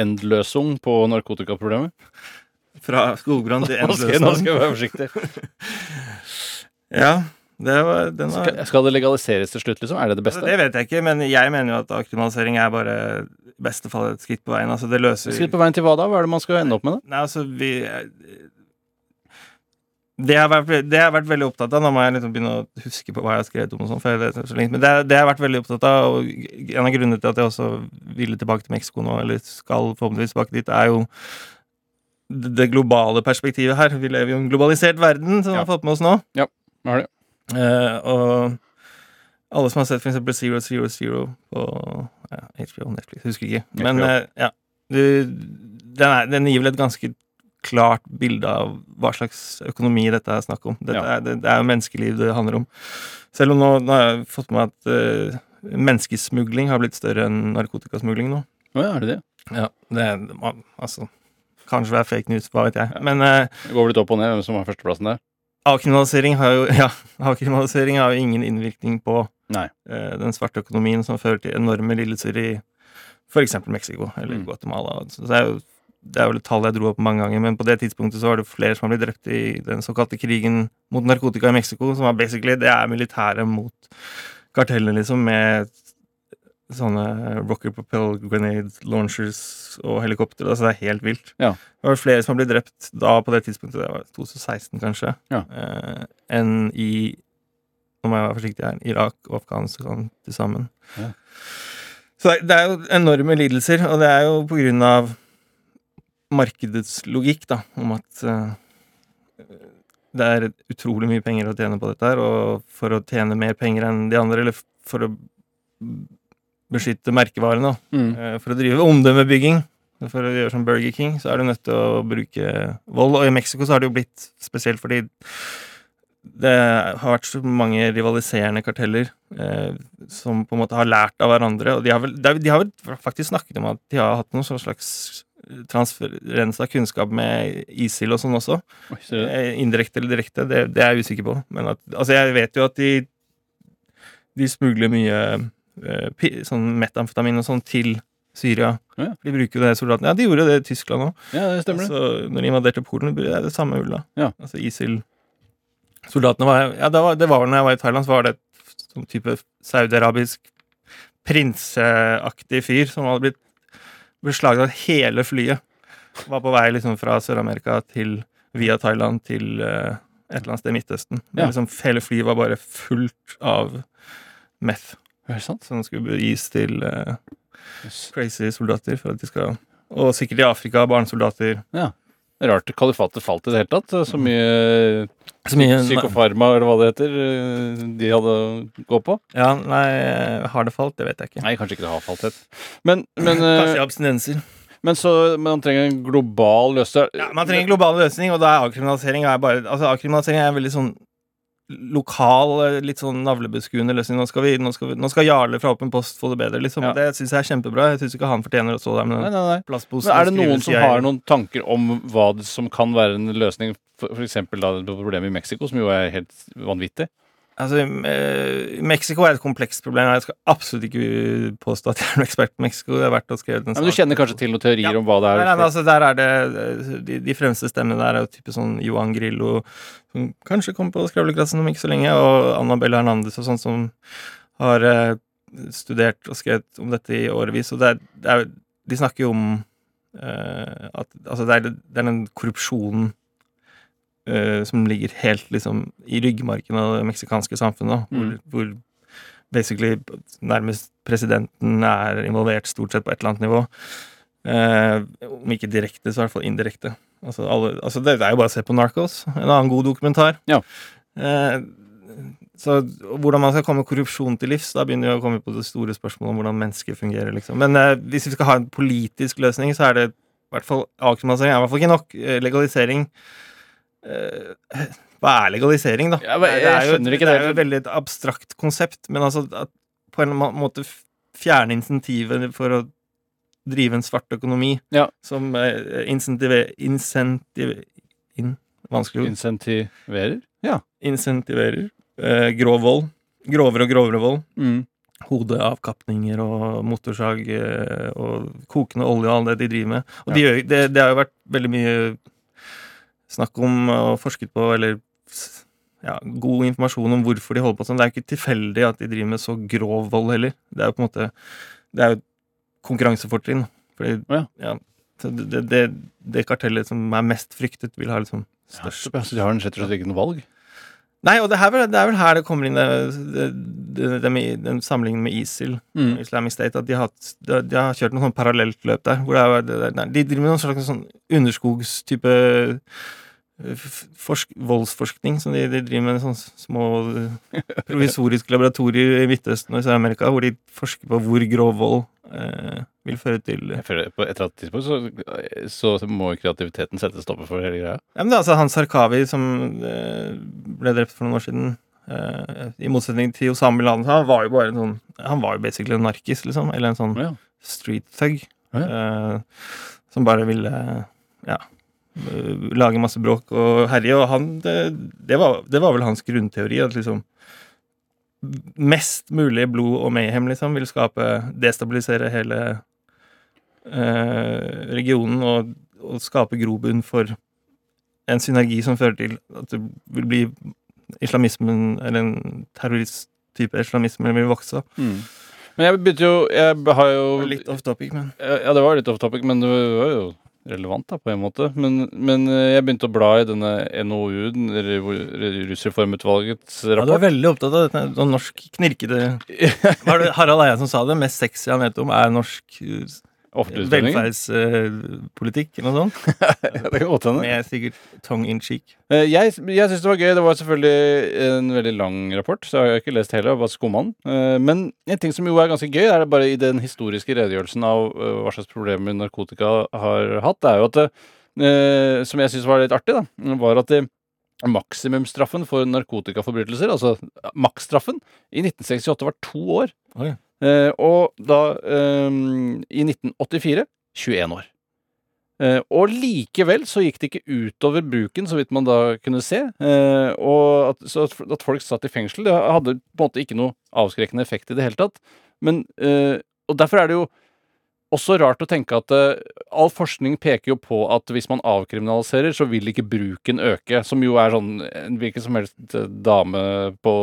endløsung på narkotikaproblemet? Fra skogbrann til (laughs) skal, nå skal jeg være forsiktig. (laughs) Ja, det var, den var Skal, skal det legaliseres til slutt, liksom? Er det det altså, beste? Det vet jeg ikke, men jeg mener jo at avkriminalisering er bare i beste fall et skritt på veien. Altså, det løser Skritt på veien til hva da? Hva er det man skal ende opp med, da? Nei, altså, vi det jeg, har vært, det jeg har vært veldig opptatt av Nå må jeg liksom begynne å huske på hva jeg har skrevet om, og sånt, for det så men det, det jeg har vært veldig opptatt av, og en av grunnene til at jeg også ville tilbake til Mexico nå, eller skal forhåpentligvis tilbake dit, er jo det det globale perspektivet her. Vi lever jo i en globalisert verden, som vi har fått med oss nå. Hva er det? Eh, og alle som har sett eksempel Zero Zero Zero på ja, HBO Netflix, husker ikke. Men eh, ja, du, den, er, den gir vel et ganske klart bilde av hva slags økonomi dette er snakk om. Ja. er, det, det er jo menneskeliv det handler om. Selv om nå, nå har jeg fått med at eh, menneskesmugling har blitt større enn narkotikasmugling nå. Å ja, er det det? Ja, det er, altså Kanskje det er fake news, hva vet jeg. Men Det går litt opp og ned hvem som har førsteplassen der. Avkriminalisering har jo (laughs) ja, avkriminalisering har jo ingen innvirkning på eh, den svarte økonomien som fører til enorme lidelser i f.eks. Mexico eller Mm. Guatemala. Så det er jo det er vel et tall jeg dro opp mange ganger, men på det tidspunktet så var det flere som har blitt drept i den såkalte krigen mot narkotika i Mexico, som var basically det er militæret mot kartellene, liksom, med sånne rocket propel grenade launchers og helikoptre. Altså det er helt vilt. Ja. Det var flere som har blitt drept da på det tidspunktet, det var 2016 kanskje, Ja. eh, enn i Nå må jeg være forsiktig her. Irak og Afghanistan til sammen. Ja. Så det er- det er jo enorme lidelser, og det er jo på grunn av markedets logikk, da, om at eh, det er utrolig mye penger å tjene på dette her, og for å tjene mer penger enn de andre, eller for å beskytte merkevarene Mm. eh, for å drive omdømmebygging, for å gjøre som Burger King, så er du nødt til å bruke vold. Og i Mexico så har det jo blitt spesielt fordi det har vært så mange rivaliserende karteller eh, som på en måte har lært av hverandre. Og de har, vel, de har- vel faktisk snakket om at de har hatt noen sånn slags transferens av kunnskap med ISIL og sånn også. Eh, Indirekte eller direkte, det, det er jeg usikker på. Men at, altså jeg vet jo at de, de smugler mye eh, sånn metamfetamin og sånn til Syria. Ja. De bruker jo det soldatene. Ja, de gjorde det i Tyskland òg. Ja, det stemmer det. Altså, når de invaderte Polen, det er det samme hullet. Ja. Altså ISIL-soldatene var Ja, det var, det var når jeg var i Thailand, så var det et sånn type saudiarabisk prinseaktig fyr som hadde blitt beslaglagt hele flyet. Var på vei liksom fra Sør-Amerika til via Thailand til uh, et eller annet sted i Midtøsten. Ja. Liksom, hele flyet var bare fullt av meth Er det sant? som skulle gis til eh, Yes. crazy soldater for at de skal Og sikkert i Afrika, barnesoldater. Rart kalifatet falt i det hele tatt. Så mye Så mye psykofarma, eller hva det heter, de hadde å gå på. Ja, nei, har det falt? Det vet jeg ikke. Nei, kanskje ikke det har falt helt. Men, men, Kanskje eh, abstinenser. men så Man trenger en global løsning. Ja, man trenger en global løsning, og da er avkriminalisering er bare Altså, avkriminalisering er en veldig sånn lokal, eh, litt sånn navlebeskuende løsning. Nå skal, vi, nå skal, vi, nå skal Jarle fra Åpen Post få det bedre, liksom. Ja. Det syns jeg er kjempebra. Jeg syns ikke han fortjener å stå der med den plastposen. Men er det noen som har noen tanker om hva som kan være en løsning? Eksempel problemet i Mexico, som jo er helt vanvittig. Altså, eh, Mexico er et komplekst problem. Jeg skal absolutt ikke påstå at jeg er noen ekspert på Mexico. Det er verdt å skrive den men du kjenner kanskje til noen teorier Ja. om hva det er? Nei, nei, altså, der er det eh, De, de fremste stemmene der er jo type sånn Johan Grillo, som kanskje kommer på skravleklassen om ikke så lenge, og Annabelle Hernandez og sånn, som har eh, studert og skrevet om dette i årevis. Og det er, det er, de snakker jo om eh, at Altså, det er, det er den korrupsjonen eh, som ligger helt liksom i ryggmarken av det meksikanske samfunnet, Mm. hvor, hvor basically nærmest presidenten er involvert stort sett på et eller annet nivå. Eh, om ikke direkte, så i hvert fall indirekte. Altså, alle, altså det, det er jo bare å se på Narcos, en annen god dokumentar. Ja. Eh, så hvordan man skal komme korrupsjon til livs, da begynner vi å komme på det store spørsmålet om hvordan mennesker fungerer. Liksom. Men hvis vi skal ha en politisk løsning, så er det i hvert fall avkriminalisering er i hvert fall ikke nok. Legalisering (laughs) Hva er legalisering, da? Ja, jeg, jeg er skjønner ikke det det. er jo et veldig abstrakt konsept, men altså at på en måte fjerne insentivet for å drive en svart økonomi Ja. som eh, insentiver... Insentiv... In, vanskelig ord. Insentiverer? Ja. Insentiverer eh, grov vold. Grovere og grovere vold. Mm. hodeavkapninger og motorsag eh, og kokende olje og alt det de driver med. Og Ja. det, det har jo vært veldig mye snakk om og forsket på, eller ja, god informasjon om hvorfor de holder på sånn. Det er jo ikke tilfeldig at de driver med så grov vold heller. Det er jo på en måte Det er jo et konkurransefortrinn. Fordi ja, så det, det, det kartellet som er mest fryktet, vil ha liksom størst Ja, så de har rett og slett ikke noe valg? Nei, og det, her, det er vel her det kommer inn det, det, det, med, den sammenligningen med ISIL, Mm. Islamic State, at de har, de, har- kjørt noe sånn parallelt løp der. Hvor det er, de driver med noen slags sånn underskogstype voldsforskning. Som de, de driver med sånne små eh, provisoriske laboratorier i Midtøsten og Sør-Amerika, hvor de forsker på hvor grov vold eh, vil føre til føler På et eller annet tidspunkt så, så må kreativiteten sette stopper for hele greia. Ja, men det er altså Hans Harkawi som eh, ble drept for noen år siden. eh, I motsetning til Osama bin Laden. Han var jo bare en sånn Han var jo basically en narkis, liksom. Eller en sånn Ja. street thug. Ja, eh, som bare ville ja eh, lage masse bråk og herje. Og han det, det, var, det var vel hans grunnteori. At liksom mest mulig blod og mayhem liksom vil skape Destabilisere hele eh, regionen og, og skape grobunn for en synergi som fører til at det vil bli islamismen, eller en terroristtype islamisme, vil vokse. Mm. Men jeg begynte jo Jeg har jo Litt off topic, men Ja, det var litt off topic, men det var jo relevant da, på en måte. Men, men eh, jeg begynte å bla i denne NOU-en, eller rapport. Ja, du er veldig opptatt av dette sånn norsk knirkete (laughs) det Harald Eia som sa det? Mest sexy han vet om, er norsk utredninger. Velferdspolitikk, eller noe sånt. (laughs) Ja, det kan godt hende. Med sikkert tongue in cheek. Eh, Jeg, jeg syns det var gøy. Det var selvfølgelig en veldig lang rapport, så jeg har ikke lest hele. Jeg bare skumma den. Eh, Men en ting som jo er ganske gøy, er det bare i den historiske redegjørelsen av eh, hva slags problemer narkotika har hatt, det er jo at det, Som jeg syns var litt artig, da, var at det, maksimumstraffen for narkotikaforbrytelser, altså maksstraffen, i 1968 var to år. Oi. Eh, og da eh, i 1984 21 år. Eh, og likevel så gikk det ikke utover bruken, så vidt man da kunne se. Eh, og at, at, folk satt i fengsel, det hadde på en måte ikke noe avskrekkende effekt i det hele tatt. Men, og derfor er det jo også rart å tenke at uh, all forskning peker jo på at hvis man avkriminaliserer, så vil ikke bruken øke. Som jo er sånn En hvilken som helst eh, dame på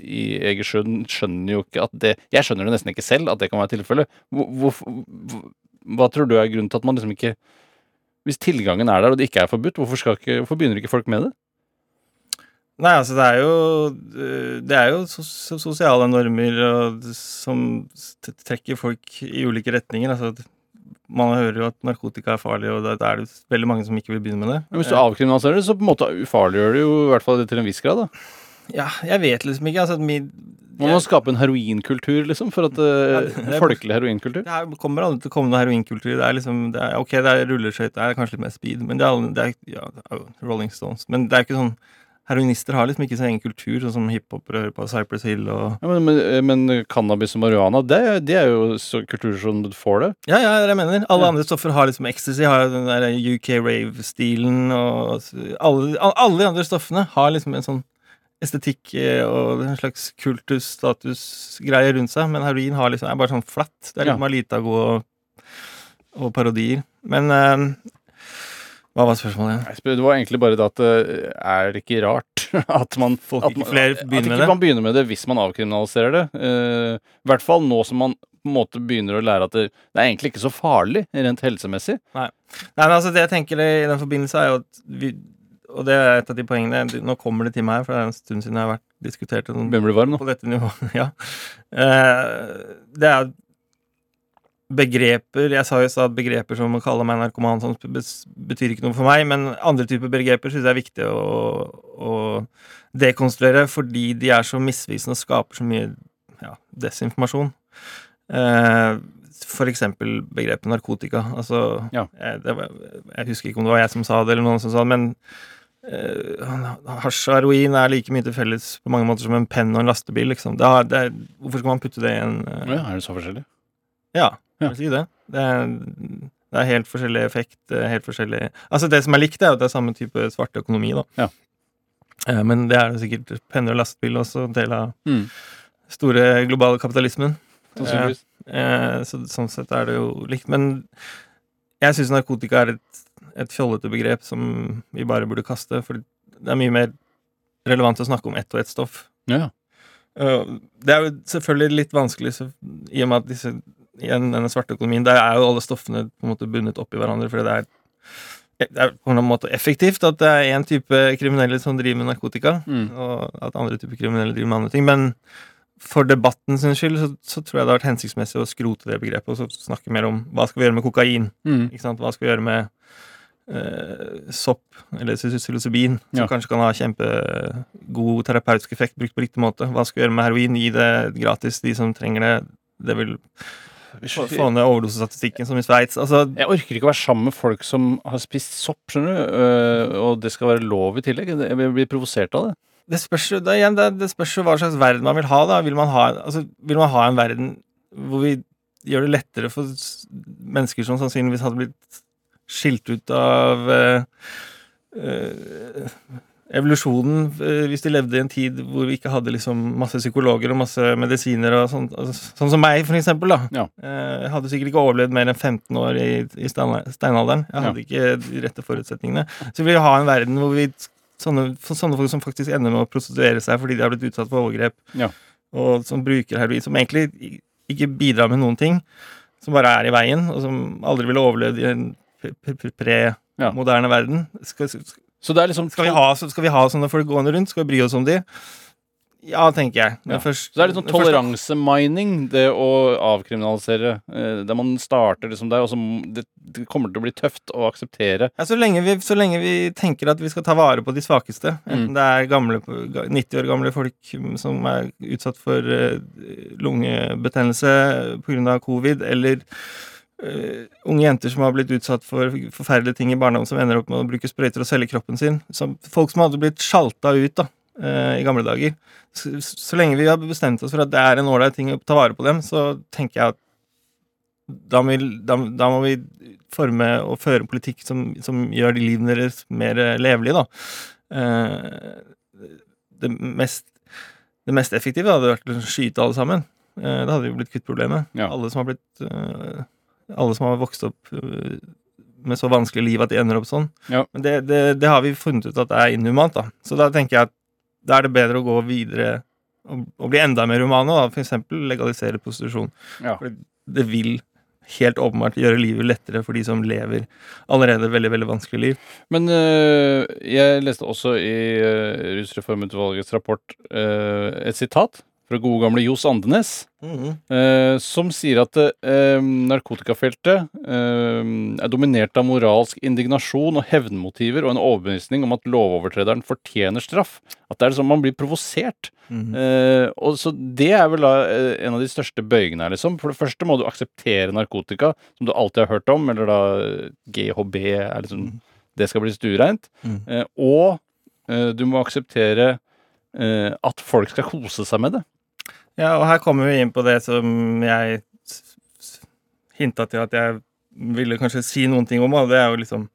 i Egersund skjønner jo ikke at det Jeg skjønner det nesten ikke selv at det kan være tilfellet. Hva tror du er grunnen til at man liksom ikke Hvis tilgangen er der og det ikke er forbudt, hvorfor, ikke, hvorfor begynner ikke folk med det? Nei, altså det er jo øh, Det er jo sosiale normer og, som trekker folk i ulike retninger. Altså, man hører jo at narkotika er farlig, og da er det veldig mange som ikke vil begynne med det. Men hvis du Eh, avkriminaliserer det, så på en måte ufarliggjør det jo i hvert fall det til en viss grad. da Ja, jeg vet liksom ikke. Altså, min, Man må skape en heroinkultur, liksom, for at Ja, det, det Folkelig heroinkultur. det er, kommer aldri til å komme noen heroinkultur. Det er liksom det er, Ok, det er rulleskøyter, det er kanskje litt mer speed, men det er, det er, ja, Rolling Stones. Men det er ikke sånn Heroinister har liksom ikke sin egen kultur, sånn som hiphopere hører på Cypress Hill og Ja, men, men, men cannabis og marihuana, det, det er jo så kulturer som du får det. Ja, ja, det jeg mener. Alle Ja. andre stoffer har liksom ecstasy, har den der UK rave-stilen, og alle, alle de andre stoffene har liksom en sånn estetikk eh, og en slags kultus-status-greie rundt seg, men heroin har liksom, er bare sånn flatt. Det er Ja. litt Malitago og, og parodier. Men eh, hva var spørsmålet? Spør- Det var egentlig bare det at eh, er det ikke rart (laughs) at man Folk at man- flere at ikke man begynner med det hvis man avkriminaliserer det. Uh, I hvert fall nå som man på en måte begynner å lære at det, det er egentlig ikke så farlig rent helsemessig. Nei, men altså Det jeg tenker i den forbindelse, er jo at vi Og det er et av de poengene Nå kommer det til meg, for det er en stund siden jeg har vært diskutert det, å varm på dette nivået. (laughs) Ja. Eh, det er begreper Jeg sa jo i stad begreper som å kalle meg narkoman som betyr ikke noe for meg, men andre typer begreper syns jeg er viktig å, å dekonstruere fordi de er så misvisende og skaper så mye ja, desinformasjon. Eh, for eksempel begrepet narkotika. Altså Ja. jeg, det var, Jeg husker ikke om det var jeg som sa det, eller noen som sa det, men uh, hasj og heroin er like mye til felles på mange måter som en penn og en lastebil. Liksom. Det er, det er, hvorfor skal man putte det i en eh, Ja, er det så forskjellig? Ja, Ja. si det. Det er, det er helt forskjellig effekt. Helt forskjellig Altså, det som er likt, er jo at det er samme type svarte økonomi, da. Ja. Eh, Men det er jo sikkert penner og lastebil også, en del av Mm. store globale kapitalismen. Sannsynligvis. Eh, så sånn sett er det jo likt. Men jeg syns narkotika er et, et fjollete begrep som vi bare burde kaste. For det er mye mer relevant å snakke om ett og ett stoff. Ja. Eh, det er jo selvfølgelig litt vanskelig så, i og med at disse, igjen, denne svarte økonomien Der er jo alle stoffene på en måte bundet opp i hverandre. Fordi det er, det er på en måte effektivt at det er én type kriminelle som driver med narkotika, Mm. og at andre typer kriminelle driver med andre ting. Men for debatten sin skyld så, så tror jeg det har vært hensiktsmessig å skrote det begrepet og så snakke mer om hva skal vi gjøre med kokain. Mm. Ikke sant? Hva skal vi gjøre med eh, sopp eller psilocybin, som Ja. kanskje kan ha kjempegod terapeutisk effekt brukt på riktig måte? Hva skal vi gjøre med heroin? Gi det gratis de som trenger det. Det vil få, ned overdosestatistikken, som i Sveits. Altså, Jeg orker ikke å være sammen med folk som har spist sopp, skjønner du, Uh, og det skal være lov i tillegg. Jeg blir provosert av det. det spørs jo det, igjen, det, det spørs jo hva slags verden man vil ha. da Vil man ha, altså, vil man ha en verden hvor vi gjør det lettere for mennesker som sannsynligvis hadde blitt skilt ut av uh, eh, evolusjonen eh, hvis de levde i en tid hvor vi ikke hadde liksom masse psykologer og masse medisiner og sånt. Altså, sånn som meg, for eksempel. Da. Ja. Eh, Jeg hadde sikkert ikke overlevd mer enn 15 år i, i steinalderen. Jeg hadde ikke de rette forutsetningene. Så vi vil ha en verden hvor vi sånne, sånne folk som faktisk ender med å prostituere seg fordi de har blitt utsatt for overgrep, Ja. og som bruker heroin, som egentlig ikke bidrar med noen ting, som bare er i veien, og som aldri ville overlevd i en pre- pre- pre-moderne verden. Skal, Så det er liksom skal, vi ha, skal vi ha sånne folk gående rundt? Skal vi bry oss om de? Ja, tenker jeg. Men Ja. først- Så det er litt sånn toleransemining, det å avkriminalisere. eh, Der man starter liksom der, og så det, det kommer til å bli tøft å akseptere. Ja, så, lenge vi, så lenge vi tenker at vi skal ta vare på de svakeste, enten Mm. det er gamle, 90 år gamle folk som er utsatt for eh, lungebetennelse pga. covid, eller unge jenter som har blitt utsatt for forferdelige ting i barndom, som ender opp med å bruke sprøyter og selge kroppen sin. Som, folk som hadde blitt sjalta ut da, eh, i gamle dager. Så, så lenge vi har bestemt oss for at det er en ålreit ting å ta vare på dem, så tenker jeg at da må vi, da, da må vi forme og føre en politikk som, som gjør de livene deres mer eh, levelige, da. Eh, det, mest, det mest effektive hadde vært å skyte alle sammen. Eh, da hadde vi blitt kvitt problemet. Ja. Alle som har blitt eh, Alle som har vokst opp eh, med så vanskelig liv at de ender opp sånn. Ja. Men det, det, det har vi funnet ut at det er inhumant, da. Så da tenker jeg at da er det bedre å gå videre og, og bli enda mer humane, da. Eksempel legalisere prostitusjon. Ja. For det vil helt åpenbart gjøre livet lettere for de som lever allerede veldig veldig vanskelig liv. Men øh, jeg leste også i øh, Rusreformutvalgets rapport øh, et sitat fra gode gamle Johs Andenes, øh, som sier at eh, narkotikafeltet eh, er dominert av moralsk indignasjon og hevnmotiver og en overbevisning om at lovovertrederen fortjener straff. At det er sånn man blir provosert. Mhm. Eh, og så Det er vel da eh, en av de største bøygene her, liksom. For det første må du akseptere narkotika, som du alltid har hørt om, eller da eh, GHB er liksom Det skal bli stuereint. Mhm. Eh, og eh, du må akseptere eh, at folk skal kose seg med det. Ja, og her kommer vi inn på det som jeg hinta til at jeg ville kanskje si noen ting om, og det er jo liksom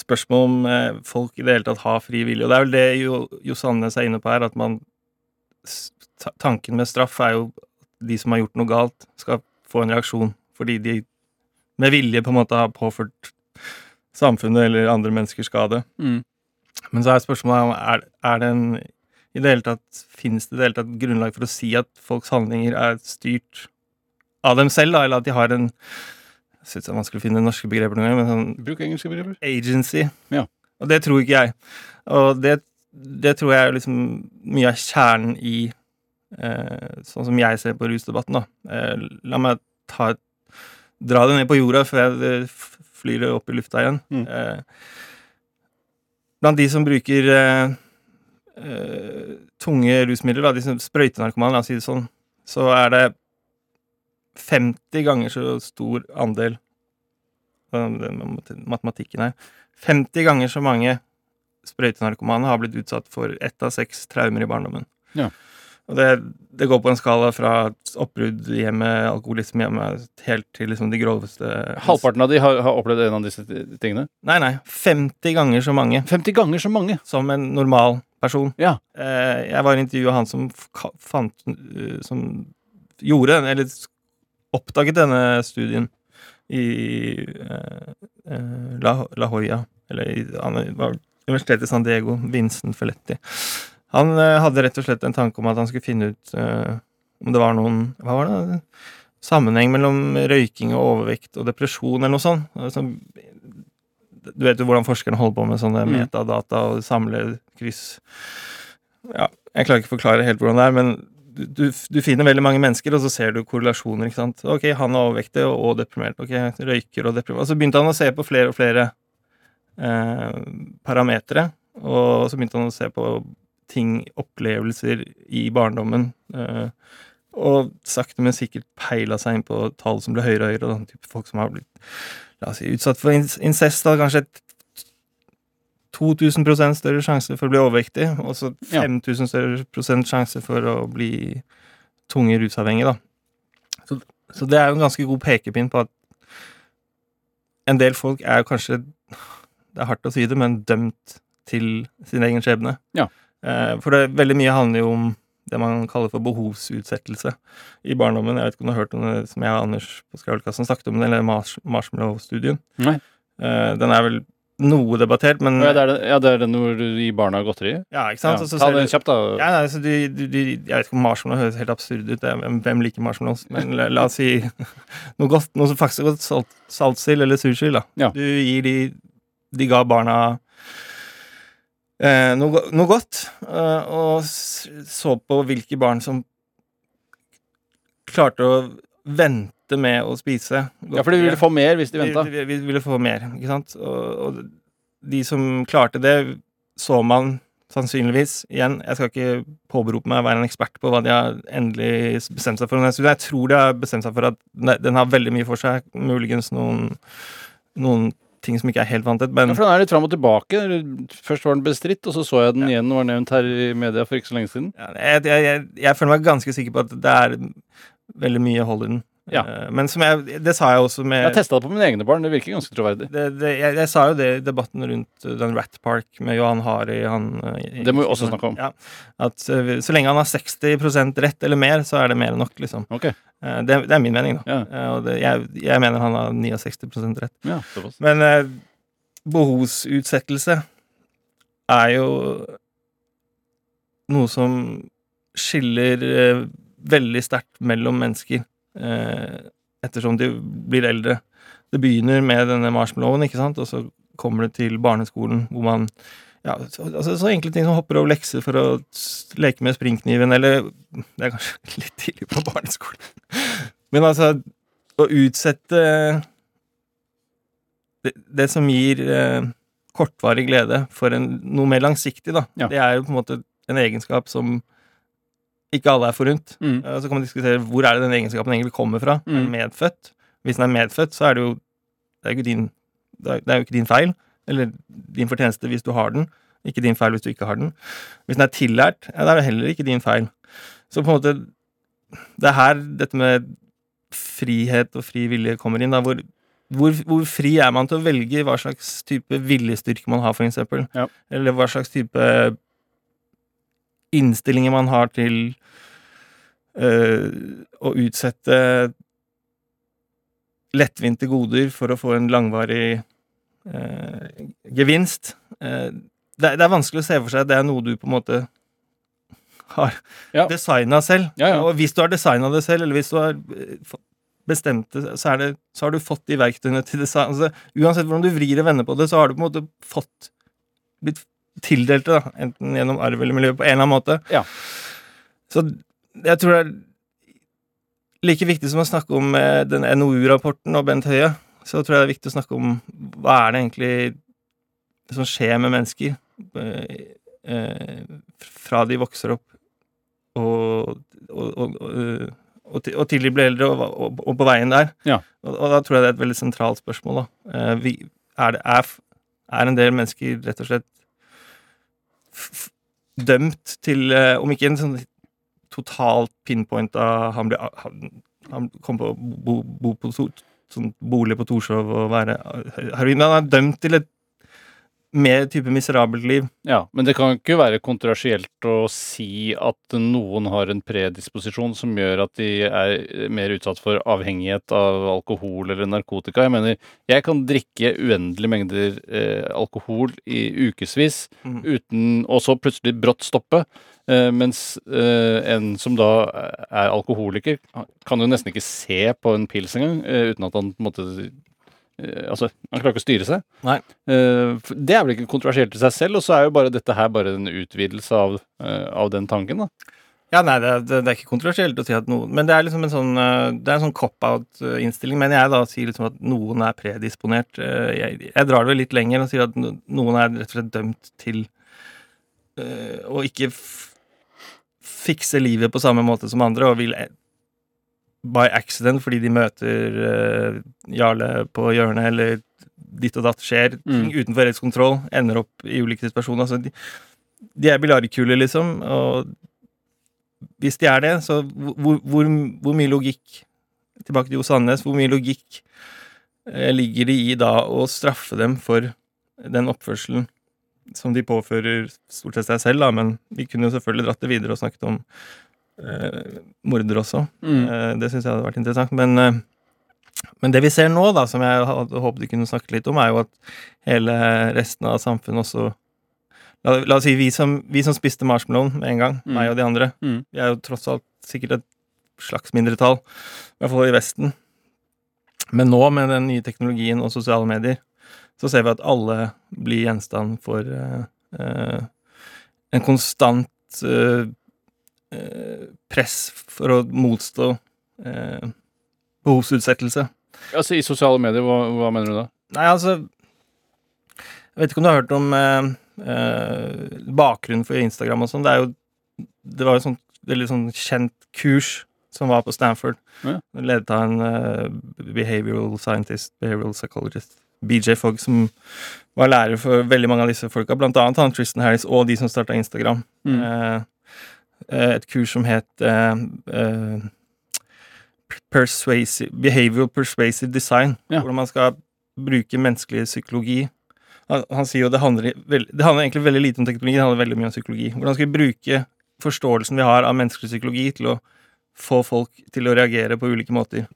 spørsmål om eh, folk i det hele tatt har fri vilje. Og det er vel det jo, er inne på her, at man Tanken med straff er jo at de som har gjort noe galt, skal få en reaksjon fordi de med vilje på en måte har påført samfunnet eller andre mennesker skade. Men så er spørsmålet om er, er det en i det hele tatt, Finnes det i det hele tatt grunnlag for å si at folks handlinger er styrt av dem selv, da, eller at de har en Jeg syns det er vanskelig å finne norske begreper noen gang, men sånn Bruk engelske begreper. agency. Ja. Og det tror ikke jeg. Og det, det tror jeg er liksom mye av kjernen i eh, Sånn som jeg ser på rusdebatten, da. Eh, la meg ta dra det ned på jorda før jeg eh, flyr det opp i lufta igjen. Mm. Eh, blant de som bruker eh, eh, tunge rusmidler, da, de sprøytenarkomane, la oss si det sånn, så er det 50 ganger så stor andel matematikken her 50 ganger så mange sprøytenarkomane har blitt utsatt for ett av seks traumer i barndommen. Ja. Og det, det går på en skala fra oppbrudd i hjemmet, alkoholisme i hjemmet, helt til liksom de groveste Halvparten av de har, har opplevd en av disse tingene. Nei, nei. 50 ganger så mange 50 ganger så mange! som en normal person. Ja. Eh, jeg var i intervjuet han som fant eh, Som gjorde, eller oppdaget denne studien i eh, La, La Hoya, eller i Universitetet i San Diego, Vincent Felletti. Han hadde rett og slett en tanke om at han skulle finne ut om det var noen Hva var det? Sammenheng mellom røyking og overvekt og depresjon, eller noe sånt. Altså, du vet jo hvordan forskerne holder på med sånne Mm. metadata og samler kryss. Ja, jeg klarer ikke å forklare helt hvordan det er, men du, du, du finner veldig mange mennesker, og så ser du korrelasjoner. ikke sant? Ok, han er overvektig og, og deprimert. Ok, røyker og deprimert. Og så begynte han å se på flere og flere eh, parametere, og så begynte han å se på ting, opplevelser i barndommen. Eh, og sakte, men sikkert peila seg inn på tall som ble høyere og høyere. Og sånn type folk som har blitt la oss si, utsatt for incest, da kanskje et 2000% større sjanse for å bli overvektig, og så Ja. 5000 større prosent sjanse for å bli tunge rusavhengig, da. Så, så det er jo en ganske god pekepinn på at en del folk er kanskje Det er hardt å si det, men dømt til sin egen skjebne. Ja. Eh, for det, veldig mye handler jo om det man kaller for behovsutsettelse i barndommen. Jeg vet ikke om du har hørt om det som jeg og Anders på Skravelkassen snakket om, det, eller Mars Marshmallow-studien. Eh, den er vel noe debattert, men Ja, det er det, ja, det er den hvor du gir barna godteri? Ja, ikke Ja. sant? Og så Ta den kjapt, da. ja, nei, så de, de, de, jeg vet ikke om marshmallow høres helt absurd ut. det Hvem, hvem liker marshmallows? Men la, la oss si (laughs) noe godt, noe som faktisk er godt. Salt, saltsild eller sursild. da. Ja. Du gir de De ga barna eh, noe, noe godt, eh, og så på hvilke barn som klarte å vente med å spise. Ja, for de ville få mer hvis de venta. Vi, vi, vi ville få mer, ikke sant? Og, og de som klarte det, så man sannsynligvis igjen Jeg skal ikke påberope meg å være en ekspert på hva de har endelig bestemt seg for. Jeg tror de har bestemt seg for at den har veldig mye for seg. Muligens noen, noen ting som ikke er helt vanntett, men Ja, for den er litt fram og tilbake. Først var den bestridt, og så så jeg den igjen var nevnt her i media for ikke så lenge siden. ja, jeg, jeg, jeg, jeg føler meg ganske sikker på at det er veldig mye hold i den. Ja. Eh, Men som jeg Det sa jeg også med Jeg testa det på mine egne barn, det virker ganske troverdig. det, det, jeg, jeg sa jo det i debatten rundt uh, den Rat Park med Johan Hari han, i- Det må vi også snakke om. Ja, at så lenge han har 60% rett eller mer, så er det mer enn nok, liksom. Ok, Uh, det, det er min mening, da. ja, og jeg, jeg mener han har 69% rett. ja. Men eh, behovsutsettelse er jo noe som skiller eh, veldig sterkt mellom mennesker ettersom de blir eldre. Det begynner med denne marshmallowen, ikke sant, og så kommer det til barneskolen hvor man ja, så, altså, så enkle ting som hopper over lekser for å leke med springkniven, eller Det er kanskje (laughs) litt tidlig på barneskolen. Men altså, å utsette det, det som gir eh, kortvarig glede for en, noe mer langsiktig, da, Ja. det er jo på en måte en egenskap som ikke alle er forunt. Mm. Eh, Så kan man diskutere hvor er det den egenskapen egentlig kommer fra. Mm. medfødt? Hvis den er medfødt, så er det jo det er, jo din, det er, jo ikke din feil, eller din fortjeneste hvis du har den. Ikke din feil hvis du ikke har den. Hvis den er tillært, ja, da er det heller ikke din feil. Så på en måte Det er her dette med frihet og fri vilje kommer inn. Da, hvor, hvor, hvor fri er man til å velge hva slags type viljestyrke man har, eksempel? Ja. Eller hva slags type innstillinger man har til øh, å utsette lettvinte goder for å få en langvarig øh, gevinst. Eh, det, er- det er vanskelig å se for seg at det er noe du på en måte har Ja. designa selv. Ja, ja. Og hvis du har designa det selv, eller hvis du har bestemt det, så, det, så har du fått de verktøyene til design. Altså, uansett hvordan du vrir og vender på det, så har du på en måte fått blitt tildelt det, da, enten gjennom arv eller miljø, på en eller annen måte. Ja. Så jeg tror det er like viktig som å snakke om eh, den NOU-rapporten og Bent Høie, så tror jeg det er viktig å snakke om hva er det egentlig som skjer med mennesker eh, eh, fra de vokser opp og, og, og, og, til, de blir eldre, og, på veien der. Ja. Og, da tror jeg det er et veldig sentralt spørsmål. Da. Vi, er, det, er, er en del mennesker rett og slett dømt til, eh, om ikke en sånn totalt pinpointa Han, han, han kom på bo, bo på sånn bolig på Torshov og være heroin. Han er dømt til et mer type miserabelt liv. Ja, Men det kan ikke være kontroversielt å si at noen har en predisposisjon som gjør at de er mer utsatt for avhengighet av alkohol eller narkotika. Jeg mener, jeg kan drikke uendelige mengder eh, alkohol i ukevis Mm. uten Og så plutselig brått stoppe. Eh, mens eh, en som da er alkoholiker, kan jo nesten ikke se på en pils engang eh, uten at han på en måte Altså, han klarer ikke å styre seg. Nei. Eh, det er vel ikke kontroversielt i seg selv, og så er jo bare dette her bare en utvidelse av, eh, av den tanken, da. Ja, nei, det, er- det, det er ikke kontroversielt å si at noen Men det er liksom en sånn eh, Det er en sånn cop-out-innstilling. Men jeg da sier liksom at noen er predisponert. Eh, Jeg, jeg drar det vel litt lenger og sier at noen er rett og slett dømt til eh, å ikke fikse livet på samme måte som andre, og vil eh, by accident fordi de møter uh, Jarle på hjørnet, eller ditt og datt skjer, ting utenfor rettskontroll, kontroll, ender opp i ulike situasjoner. Altså, de, de er biljardkuler, liksom. og hvis de er det, så hvor, hvor, hvor mye logikk Tilbake til Jo Sandnes. Hvor mye logikk eh, ligger det i da å straffe dem for den oppførselen som de påfører stort sett seg selv, da, men vi kunne jo selvfølgelig dratt det videre og snakket om morder også. Eh, det syns jeg hadde vært interessant. Men, eh, men det vi ser nå, da, som jeg hadde håpet du kunne snakke litt om, er jo at hele resten av samfunnet også La, la oss si vi som, vi som spiste marshmallowen med en gang, Mm. meg og de andre. Mm. Vi er jo tross alt sikkert et slags mindretall, i hvert fall i Vesten. Men nå, med den nye teknologien og sosiale medier, så ser vi at alle blir gjenstand for uh, uh, en konstant eh, eh, press for å motstå eh, behovsutsettelse. Altså I sosiale medier, hva, hva mener du da? Nei, altså Jeg vet ikke om du har hørt om eh, eh, bakgrunnen for Instagram og sånn. Det er jo Det var jo sånn veldig sånn kjent kurs som var på Stanford. Ja. Ledet av en eh, behavioral scientist, behavioral psychologist, BJ Fogg, som var lærer for veldig mange av disse folka, blant annet han Tristan Harris og de som starta Instagram. Mm. Eh, et kurs som het eh, eh, persuasive, Behavioral Persuasive Design, Ja. hvordan man skal bruke menneskelig psykologi. Han, han sier jo det handler, det handler egentlig veldig lite om teknologi, det handler veldig mye om psykologi. Hvordan skal vi bruke forståelsen vi har av menneskelig psykologi til å få folk til å reagere på ulike måter.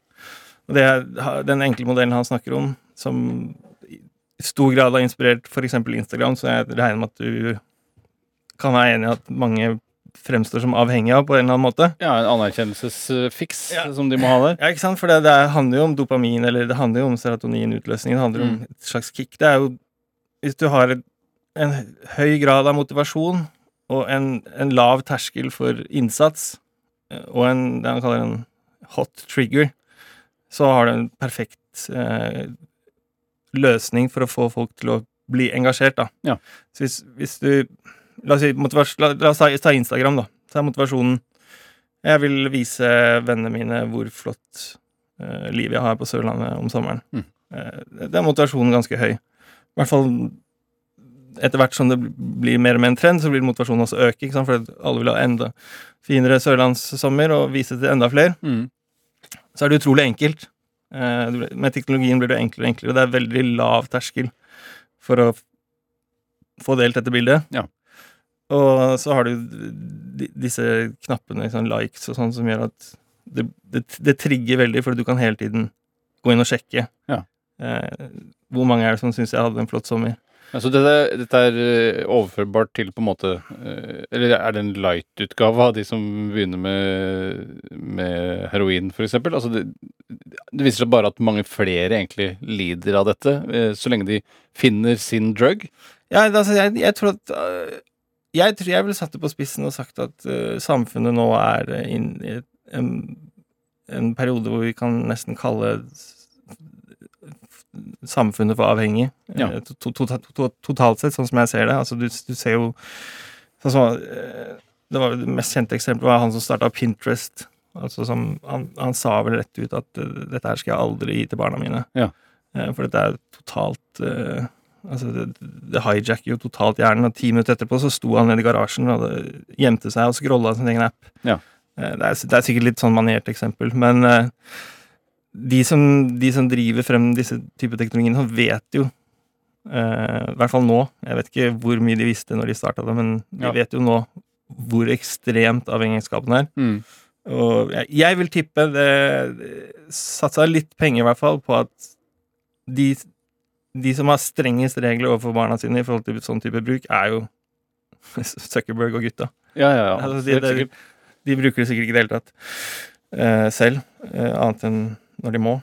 Og det er den enkle modellen han snakker om, som i stor grad har inspirert f.eks. Instagram, så jeg regner med at du kan være enig i at mange fremstår som avhengig av på en eller annen måte. Ja, En anerkjennelsesfiks Ja. som de må ha der. Ja, ikke sant? For det, det handler jo om dopamin, eller det handler jo om serotonin-utløsning. Det handler om Mm. et slags kick. Det er jo Hvis du har en høy grad av motivasjon og en, en lav terskel for innsats, eh, og en, det han kaller en hot trigger, så har du en perfekt eh, løsning for å få folk til å bli engasjert, da. Ja. Så hvis, hvis du La oss, si, la, la oss ta, ta Instagram, da. Så er motivasjonen Jeg vil vise vennene mine hvor flott uh, liv jeg har på Sørlandet om sommeren. Mm. Uh, det er motivasjonen ganske høy. I hvert fall etter hvert som det blir mer og mer en trend, så blir motivasjonen også øke. Ikke sant? For alle vil ha enda finere sørlandssommer og vise til enda flere. Mm. Så er det utrolig enkelt. Eh, med teknologien blir det enklere og enklere. Det er veldig lav terskel for å få delt dette bildet. Ja. Og så har du disse knappene, sånn likes og sånn, som gjør at det, det, det trigger veldig, for du kan hele tiden gå inn og sjekke. Ja. Eh, hvor mange er det som syns jeg hadde en flott sommer? Så dette, dette er eh, overførbart til på en måte eh, Eller er det en light-utgave av de som begynner med, med heroin, f.eks.? Altså det, det viser seg bare at mange flere egentlig lider av dette, eh, så lenge de finner sin drug. Ja, altså, jeg, jeg tror at Jeg tror jeg ville satt det på spissen og sagt at uh, samfunnet nå er øh, inn i en, en periode hvor vi kan nesten kalle samfunnet for avhengig. Ja. Eh, to, to, to, to, totalt sett, sånn som jeg ser det. Altså, du, du ser jo sånn som, uh, Det var det mest kjente eksempelet var han som starta Pinterest. Altså som, han, han sa vel rett ut at uh, dette her skal jeg aldri gi til barna mine. Ja. Eh, For dette er totalt Altså, det, det hijacker jo totalt hjernen, og ti minutter etterpå så sto han nede i garasjen og gjemte seg og scrolla sin egen app. Ja. Eh, Det, er, det er sikkert litt sånn maniert eksempel, men eh, de som, de som driver frem disse typer teknologiene, vet jo Eh, I hvert fall nå. Jeg vet ikke hvor mye de visste når de starta det, men de Ja. vet jo nå hvor ekstremt avhengighetsskapen er. Mm. Og jeg, jeg vil tippe det Satsa litt penger, i hvert fall, på at de, de som har strengest regler overfor barna sine i forhold til sånn type bruk, er jo (laughs) Zuckerberg og gutta. Ja, ja, ja. Altså, de, de, de bruker det sikkert ikke i det hele tatt uh, selv, uh, annet enn når de må.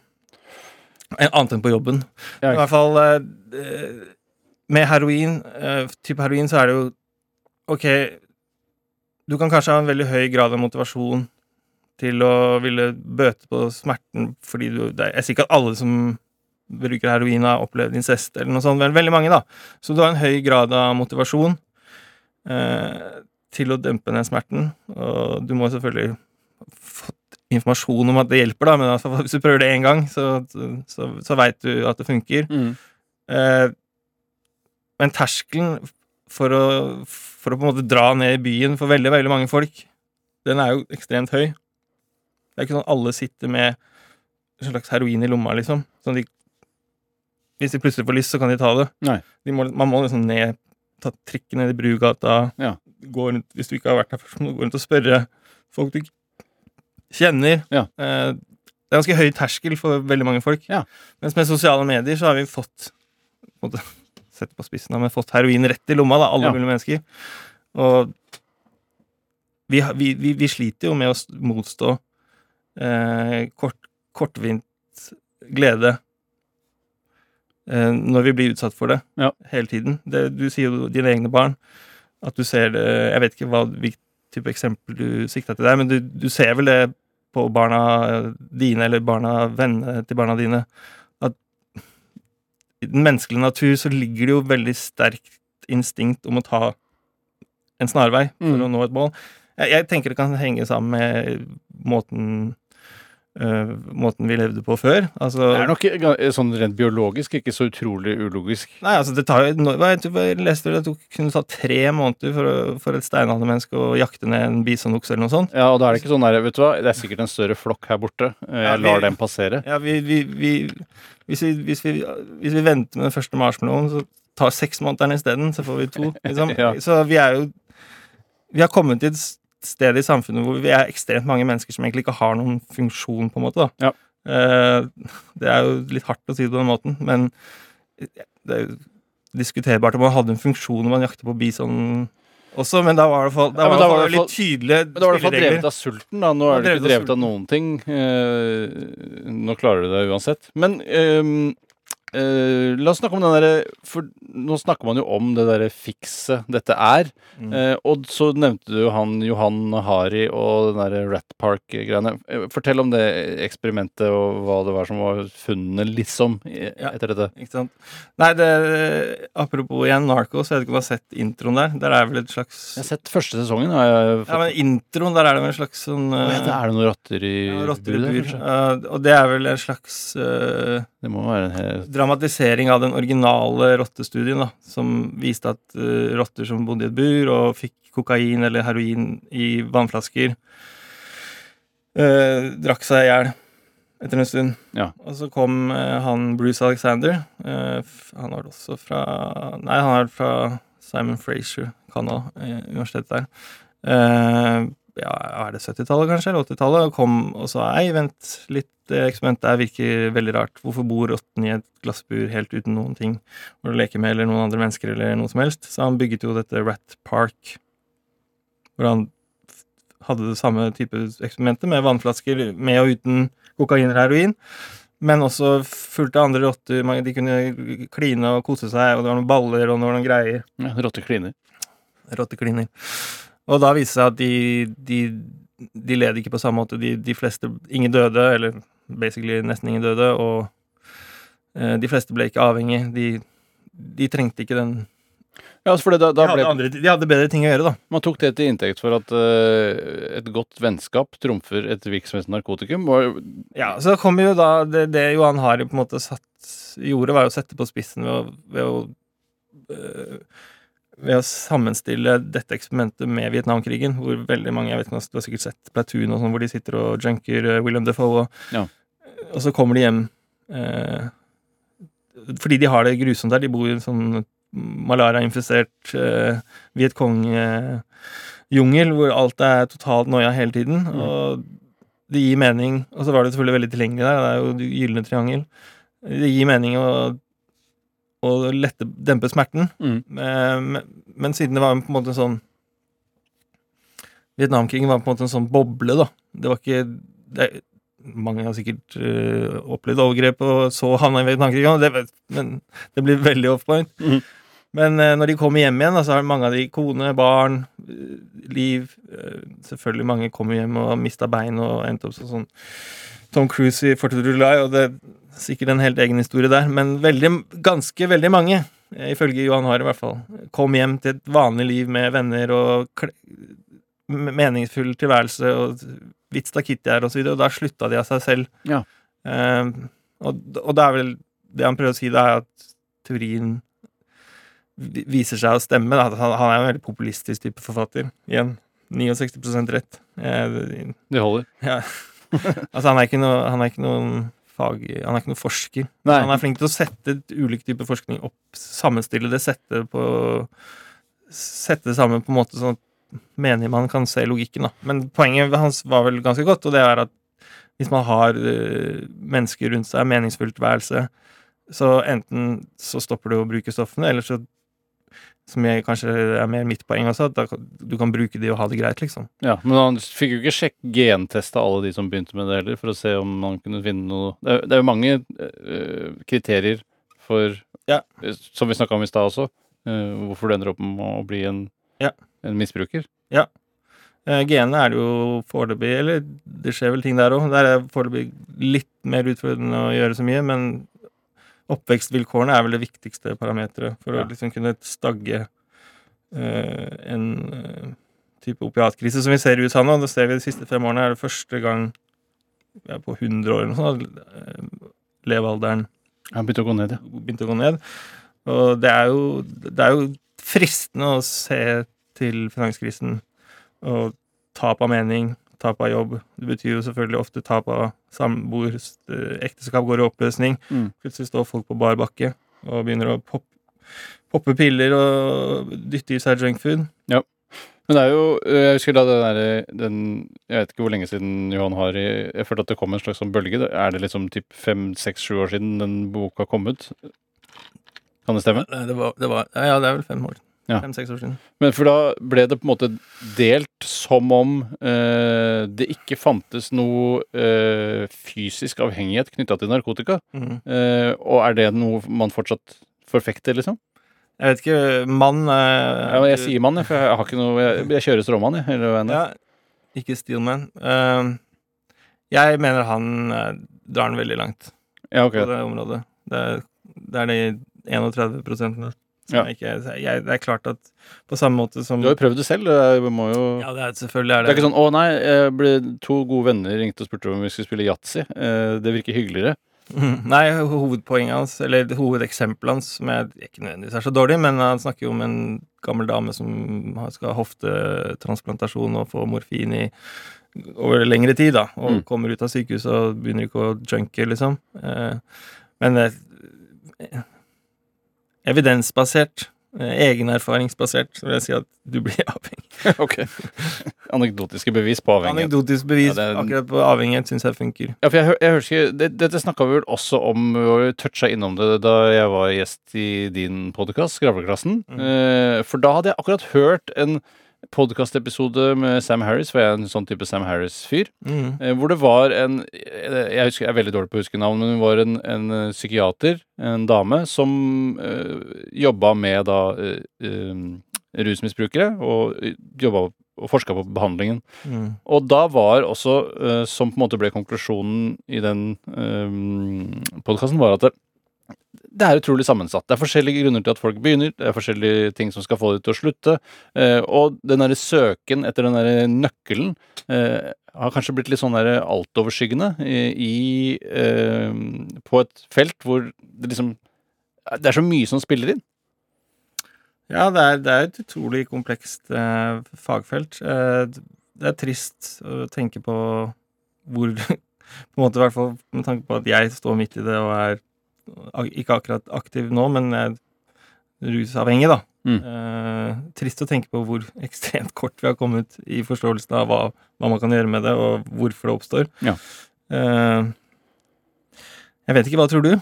En annet enn på jobben. Ja, I hvert fall eh, eh, med heroin, eh, type heroin, så er det jo OK, du kan kanskje ha en veldig høy grad av motivasjon til å ville bøte på smerten fordi du Jeg sier ikke at alle som bruker heroin, har opplevd incest eller noe sånt, veldig mange, da. Så du har en høy grad av motivasjon eh, til å dempe den smerten. Og du må selvfølgelig fått informasjon om at det hjelper, da, men altså, hvis du prøver det én gang, så, så, så veit du at det funker. Mm. Eh, men terskelen for å, for å på en måte dra ned i byen for veldig, veldig mange folk, den er jo ekstremt høy. Det er ikke sånn at alle sitter med en slags heroin i lomma, liksom. Sånn de, hvis de plutselig får lyst, så kan de ta det. De må, man må liksom ned, ta trikken ned i Brugata, Ja. gå rundt, hvis du ikke har vært der først, må du gå rundt og spørre folk du kjenner. Ja. Eh, det er ganske høy terskel for veldig mange folk. Ja. Mens med sosiale medier så har vi fått måtte sette Sett på spissen, men fått heroin rett i lomma, da, alle mulige mennesker. Og vi, vi, vi, vi sliter jo med å motstå eh, kort, kortvint glede når vi blir utsatt for det Ja. hele tiden. Det, du sier jo dine egne barn at du ser det Jeg vet ikke hva hvilket type eksempel du sikta til der, men du, du ser vel det på barna dine, eller barna vennene til barna dine, at i den menneskelige natur så ligger det jo veldig sterkt instinkt om å ta en snarvei for Mm. å nå et mål. Jeg, jeg tenker det kan henge sammen med måten øh, måten vi levde på før. Altså, Det er nok sånn rent biologisk ikke så utrolig ulogisk. Nei, altså det tar jo jeg leste det tok- kunne ta tre måneder for, for et steinaldermenneske å jakte ned en bisonokse eller noe sånt. Ja, og da er det ikke sånn der, vet du hva, det er sikkert en større flokk her borte. Eh, Ja, Jeg vi- lar den passere. Ja, vi, vi, vi, hvis, vi, hvis, vi, hvis vi venter med den første marshmallowen, så tar seks måneder isteden, så får vi to. (laughs) Liksom. Ja. Så vi er jo Vi har kommet et sted i samfunnet hvor vi er ekstremt mange mennesker som egentlig ikke har noen funksjon, på en måte. da. Ja. Eh, det er jo litt hardt å si det på den måten, men det er jo diskuterbart om man hadde en funksjon når man jakter på bison også, men da var det i hvert fall- da Ja, var det var det fall litt tydelige Men da var det i hvert fall drevet av sulten, da. Nå er det ikke drevet av av noen ting. Eh, nå klarer du det uansett. Men ehm, eh, la oss snakke om den derre For nå snakker man jo om det derre fikset dette er. Mm. Uh, og så nevnte du han Johan Hari og den derre Rat Park-greiene. Eh, Fortell om det eksperimentet og hva det var som var funnet, liksom, i- Ja. etter dette. Ikke sant? Nei, det, apropos igjen Narcos, jeg vet ikke om du har sett introen der. Der er vel et slags Jeg har sett første sesongen. Har jeg Ja, men introen, der er det vel en slags sånn uh... ja, er det noen rotter i ja, rotter i bur. Der, og det er vel en slags Det må være en hel dramatisering av den originale rottestudien, da, som viste at uh, rotter som bodde i et bur og fikk kokain eller heroin i vannflasker, uh, drakk seg i hjel etter en stund. Ja. Og så kom uh, han Bruce Alexander. han var også fra Nei, han er fra Simon Frazier, Canada, universitetet der. Ja, er det 70-tallet, kanskje? Eller 80-tallet? Og kom og sa ei, vent litt, det eksperimentet der virker veldig rart. Hvorfor bor rotten i et glassbur helt uten noen ting hvor leke leker med eller noen andre mennesker eller noe som helst? Så han bygget jo dette Rat Park, hvor han hadde det samme type eksperimentet med vannflasker med og uten kokain eller heroin. Men også fullt av andre rotter. De kunne kline og kose seg, og det var noen baller og noen greier ja, rottekliner. rottekliner. Og da viste det seg at de, de, de led ikke på samme måte. De, de fleste Ingen døde, eller basically nesten ingen døde, og eh, de fleste ble ikke avhengig. De, de trengte ikke den Ja, altså, for det, da, de, hadde andre, de hadde bedre ting å gjøre, da. man tok det til inntekt for at uh, et godt vennskap trumfer et virksomhetsnarkotikum. Og, Ja, Så kom jo da Det, det Johan Hari på en måte satt, gjorde, var jo å sette på spissen ved å, ved å øh, ved å sammenstille dette eksperimentet med Vietnamkrigen, hvor veldig mange jeg vet ikke Du har sikkert sett Platoon og sånn, hvor de sitter og junker øh, William Defoe, og, Ja. og så kommer de hjem eh, Fordi de har det grusomt der. De bor i en sånn malariainfisert eh, Vietcong-jungel hvor alt er totalt noia hele tiden. Mm. Og det gir mening. Og så var det selvfølgelig veldig tilgjengelig der. Det er jo det gylne triangel. Det gir mening å, å lette, dempe smerten. Mm. Eh, Men, men siden det var på en måte en sånn Vietnamkrigen var på en måte en sånn boble, da. Det var ikke det, Mange har sikkert uh, opplevd overgrep og så havna i Vietnamkrigen, det, men det blir veldig off point. Mm. Men uh, når de kommer hjem igjen, da, så har mange av de kone, barn, øh, liv Selvfølgelig mange kommer hjem og har mista bein og endt opp som sånn Tom Cruise i Fortet July, og det er sikkert en helt egen historie der. Men veldig, ganske veldig mange, eh, ifølge Johan Haar i hvert fall, kom hjem til et vanlig liv med venner og meningsfull tilværelse og vits da Kitty er og så videre, og da slutta de av seg selv. Ja. Eh, og, og det er vel det han prøver å si, det er at teorien viser seg å stemme. Da. Han, han er en veldig populistisk type forfatter. Igjen 69 rett. Eh, Det holder. ja. (laughs) altså, han er ikke noe, han er ikke noen fag... Han er ikke noen forsker. Nei. Han er flink til å sette ulike typer forskning opp, sammenstille det, sette på Sette det sammen på en måte sånn at mener man kan se logikken, da. Men poenget hans var vel ganske godt, og det er at hvis man har uh, mennesker rundt seg, meningsfullt værelse, så enten så stopper du å bruke stoffene, eller så som jeg, kanskje er mer mitt poeng også, at du kan bruke de og ha det greit, liksom. Ja, Men han fikk jo ikke sjekk gentesta alle de som begynte med det heller, for å se om man kunne finne noe Det er, det er jo mange øh, kriterier for Ja. øh, Som vi snakka om i stad også. øh, hvorfor du ender opp med å bli en, Ja. en misbruker. Ja. Genene er det jo foreløpig Eller det skjer vel ting der òg. Der er det foreløpig litt mer utfordrende å gjøre så mye, men oppvekstvilkårene er vel det viktigste parameteret for Ja. å liksom kunne stagge uh, en uh, type opiatkrise som vi ser i USA nå. Det ser vi de siste fem årene er det første gang ja, på 100 år eller noe sånt at eh, levealderen Han begynte å gå ned, ja. begynte å gå ned. Og det er jo, det er jo fristende å se til finanskrisen og tap av mening, tap av jobb. Det betyr jo selvfølgelig ofte tap av samboer, eh, ekteskap går i oppløsning. Mm. Plutselig står folk på bar bakke og begynner å poppe, poppe piller og dytte i seg junkfood. Men det er jo øh, Jeg husker da det derre den Jeg vet ikke hvor lenge siden Johan har Jeg følte at det kom en slags sånn bølge. Er det liksom typ fem, seks, sju år siden den boka kom ut? Kan det stemme? Det var, det var, ja, det er vel fem år. Ja. Fem-seks år siden. Men for da ble det på en måte delt som om eh, det ikke fantes noe eh, fysisk avhengighet knytta til narkotika. Mm. Eh, og er det noe man fortsatt forfekter, liksom? Jeg vet ikke Mann Ja, men jeg sier mann, for jeg har ikke noe Jeg, jeg kjører stråmann, jeg. Ja, ikke Steelman. Uh, jeg mener han eh, drar den veldig langt Ja, okay. på det området. Det er, det er de 31 prosentene. Ja. ikke, jeg, det er klart at på samme måte som Du har jo prøvd det selv. Det må jo Ja, det er, selvfølgelig er Det det er ikke sånn 'Å nei, jeg ble, to gode venner ringte og spurte om vi skulle spille yatzy'. Eh, det virker hyggeligere. (laughs) Nei, hovedpoenget hans, eller hovedeksempelet hans, som jeg ikke nødvendigvis er så dårlig, men han snakker jo om en gammel dame som skal ha hoftetransplantasjon og få morfin i over lengre tid, da, og Mm. kommer ut av sykehuset og begynner ikke å junke, liksom. Eh, men eh, evidensbasert, eh, egenerfaringsbasert, så vil jeg si at du blir (laughs) avhengig. (laughs) ok. Anekdotiske bevis på avhengighet. Anekdotisk bevis Ja, det akkurat på avhengighet syns jeg funker. Ja, for jeg, jeg husker, det, Dette snakka vi vel også om, vi toucha innom det da jeg var gjest i din podkast, Skravleklassen. Mm. Eh, for da hadde jeg akkurat hørt en podkastepisode med Sam Harris, for jeg er en sånn type Sam Harris-fyr. Mm. Eh, hvor det var en eh, Jeg husker, jeg er veldig dårlig på å huske navn, men hun var en, en eh, psykiater, en dame, som øh, jobba med da øh, eh, rusmisbrukere, og eh, jobba og forska på behandlingen. Mm. Og da var også, eh, som på en måte ble konklusjonen i den øh, podkasten, var at det, det er utrolig sammensatt. Det er forskjellige grunner til at folk begynner, det er forskjellige ting som skal få dem til å slutte. eh, og den derre søken etter den derre nøkkelen eh, har kanskje blitt litt sånn der altoverskyggende i, i eh, På et felt hvor det liksom Det er så mye som spiller inn. Ja, det er, det er et utrolig komplekst eh, fagfelt. Eh, det er trist å tenke på hvor (laughs) På en måte i hvert fall med tanke på at jeg står midt i det og er ikke akkurat aktiv nå, men jeg er rusavhengig, da. Mm. Eh, trist å tenke på hvor (laughs) ekstremt kort vi har kommet i forståelsen av hva, hva man kan gjøre med det, og hvorfor det oppstår. Ja. Eh, jeg vet ikke, hva tror du?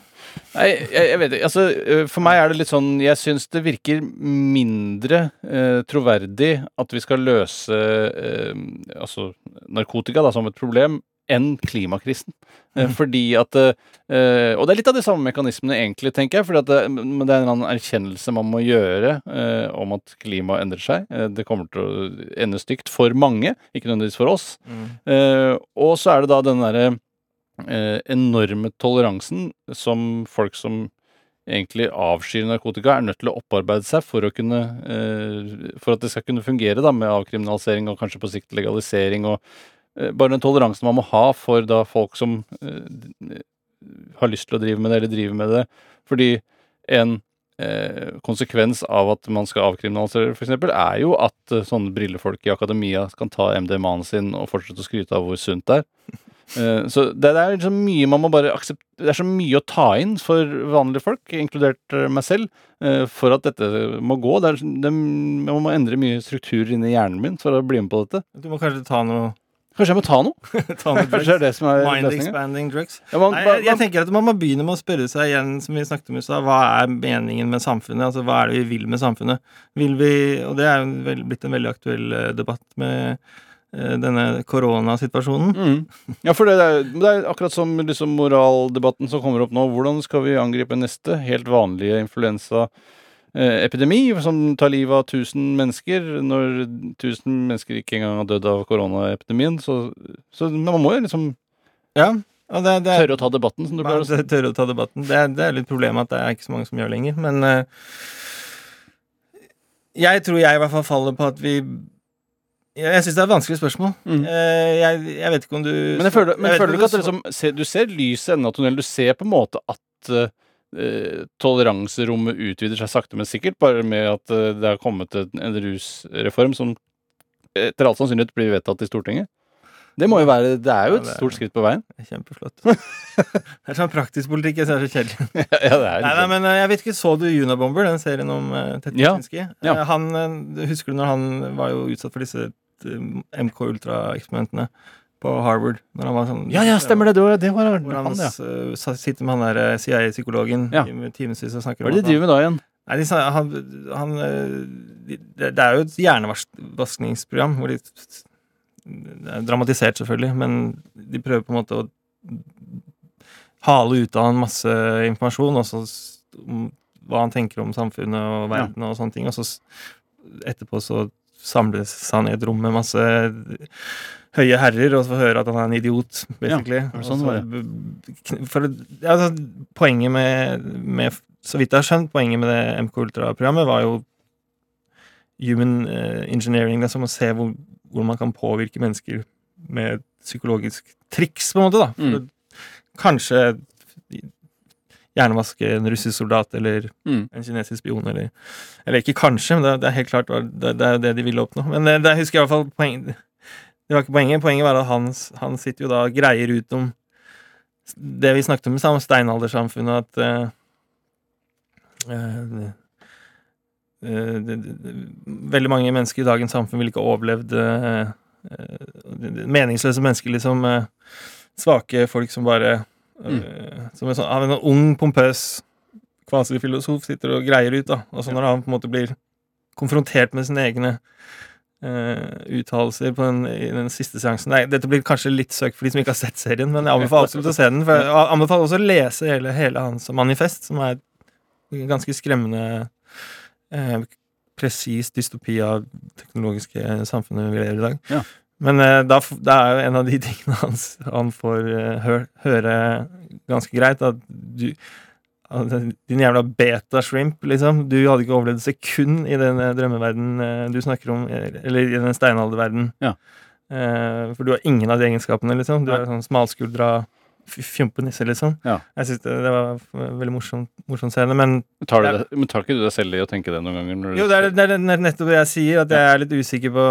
Nei, jeg, jeg vet ikke. Altså, øh, for meg er det litt sånn Jeg syns det virker mindre eh, troverdig at vi skal løse eh, altså narkotika da, som et problem, enn klimakrisen. Eh, Mhm. Fordi at eh, Og det er litt av de samme mekanismene, egentlig, tenker jeg. For det, men det er en annen erkjennelse man må gjøre eh, om at klimaet endrer seg. Eh, det kommer til å ende stygt for mange, ikke nødvendigvis for oss. Mm. og så er det da den derre eh, enorme toleransen som folk som egentlig avskyr narkotika, er nødt til å opparbeide seg for å kunne eh, For at det skal kunne fungere da med avkriminalisering og kanskje på sikt legalisering og eh, bare den toleransen man må ha for da folk som eh, har lyst til å drive med det, eller driver med det. Fordi en eh, konsekvens av at man skal avkriminalisere, f.eks., er jo at eh, sånne brillefolk i akademia kan ta MDMA-en sin og fortsette å skryte av hvor sunt det er. Eh, så det, det er liksom mye man må bare akseptere Det er så mye å ta inn for vanlige folk, inkludert eh, meg selv, eh, for at dette må gå. Det er, det, man må endre mye strukturer inni hjernen min for å bli med på dette. Du må kanskje ta noe, Kanskje jeg må ta noe? (laughs) ta noe (laughs) Kanskje det er det som er Mind løsningen? expanding drugs. Ja, man, Nei, jeg, jeg tenker at Man må begynne med å spørre seg igjen, som vi snakket om i stad, hva er meningen med samfunnet? Altså, Hva er det vi vil med samfunnet? Vil vi, og Det er jo blitt en veldig aktuell eh, debatt med eh, denne koronasituasjonen. Mm. Ja, for det er, det er akkurat som liksom moraldebatten som kommer opp nå. Hvordan skal vi angripe neste helt vanlige influensaepidemi som tar livet av 1000 mennesker, når 1000 mennesker ikke engang har dødd av koronaepidemien? Så, så man må jo liksom Ja, det, det tørre å ta debatten, som du pleier å si. Tørre å ta debatten. Det det er litt problemet at det er ikke så mange som gjør lenger. Men eh, jeg tror jeg i hvert fall faller på at vi Jeg, syns det er et vanskelig spørsmål. Mm. Eh, jeg, jeg vet ikke om du Men, føler, men føler du ikke at det liksom, du ser lyset i enden av tunnelen? Du ser på en måte at eh, toleranserommet utvider seg sakte, men sikkert, bare med at eh, det har kommet en, rusreform som etter all sannsynlighet blir vedtatt i Stortinget? Det må jo være Det er jo et stort skritt på veien. Kjempeflott. (laughs) det er sånn praktisk politikk jeg ser er så kjedelig. (laughs) ja, det er Nei, nei, men eh, jeg vet ikke, Så du Unabomber, den serien om uh, Ja, ja. Eh, han, eh, husker du når han var jo utsatt for disse eh, MK Ultra-eksperimentene på Harvard? Når han var sånn Ja, ja, stemmer det. Det var, det var Hvor han, han, ja. sa- sitter med han der eh, CIA-psykologen Ja. i timevis og snakker om Hva er det de driver med da igjen? Nei, de han, han eh, de, det, det er jo et hjernevaskningsprogram hvor de Det er dramatisert, selvfølgelig, men de prøver på en måte å hale ut av han masse informasjon, også om hva han tenker om samfunnet og verden og sånne ting, og så etterpå så samles han i et rom med masse høye herrer og så får høre at han er en idiot, basically. Ja, sånn Og det var, b- kn- for, ja, altså, poenget med, med Så vidt jeg har skjønt, poenget med det MK Ultra-programmet var jo human eh, engineering. Det er som å se hvor, hvor man kan påvirke mennesker med psykologisk triks, på en måte. da. For Mm. kanskje hjernevaske en russisk soldat eller Mm. en kinesisk spion, eller Eller ikke kanskje, men det, det er helt klart det, det er det de ville oppnå. Men det, det husker jeg i hvert fall poeng, Det var ikke poenget. Poenget var at han, han sitter jo da og greier ut om det vi snakket om i steinaldersamfunnet, at eh, eh, veldig mange mennesker i dagens samfunn ville ikke overlevd eh, meningsløse mennesker, liksom. svake folk som bare mm. Som en sånn, en ung, pompøs kvasifilosof sitter og greier ut, da. Og så når han på en måte blir konfrontert med sine egne uh, uttalelser på den, i den siste seansen Nei, dette blir kanskje litt søkt for de som ikke har sett serien, men jeg anbefaler absolutt å se den. For jeg anbefaler også å lese hele, hele hans manifest, som er et ganske skremmende uh, presis dystopi av teknologiske samfunnet vi lever i dag. Ja. Men uh, da, det er jo en av de (laughs) tingene hans, han får eh, hø høre ganske greit, at du Din jævla beta-shrimp, liksom. Du hadde ikke overlevd et sekund i den drømmeverdenen drømmeverden eh, du snakker om, eh, eller i den steinalderverden. Ja. Eh, for du har ingen av de egenskapene, liksom. Du er sånn smalskuldra fjompenisse, liksom. Ja. Jeg syns det, det var veldig morsomt, morsom scene, men Tar du det, men tar ikke du deg selv i å tenke det noen ganger? Jo, det er, det er nett- nettopp det jeg sier, at jeg er litt usikker på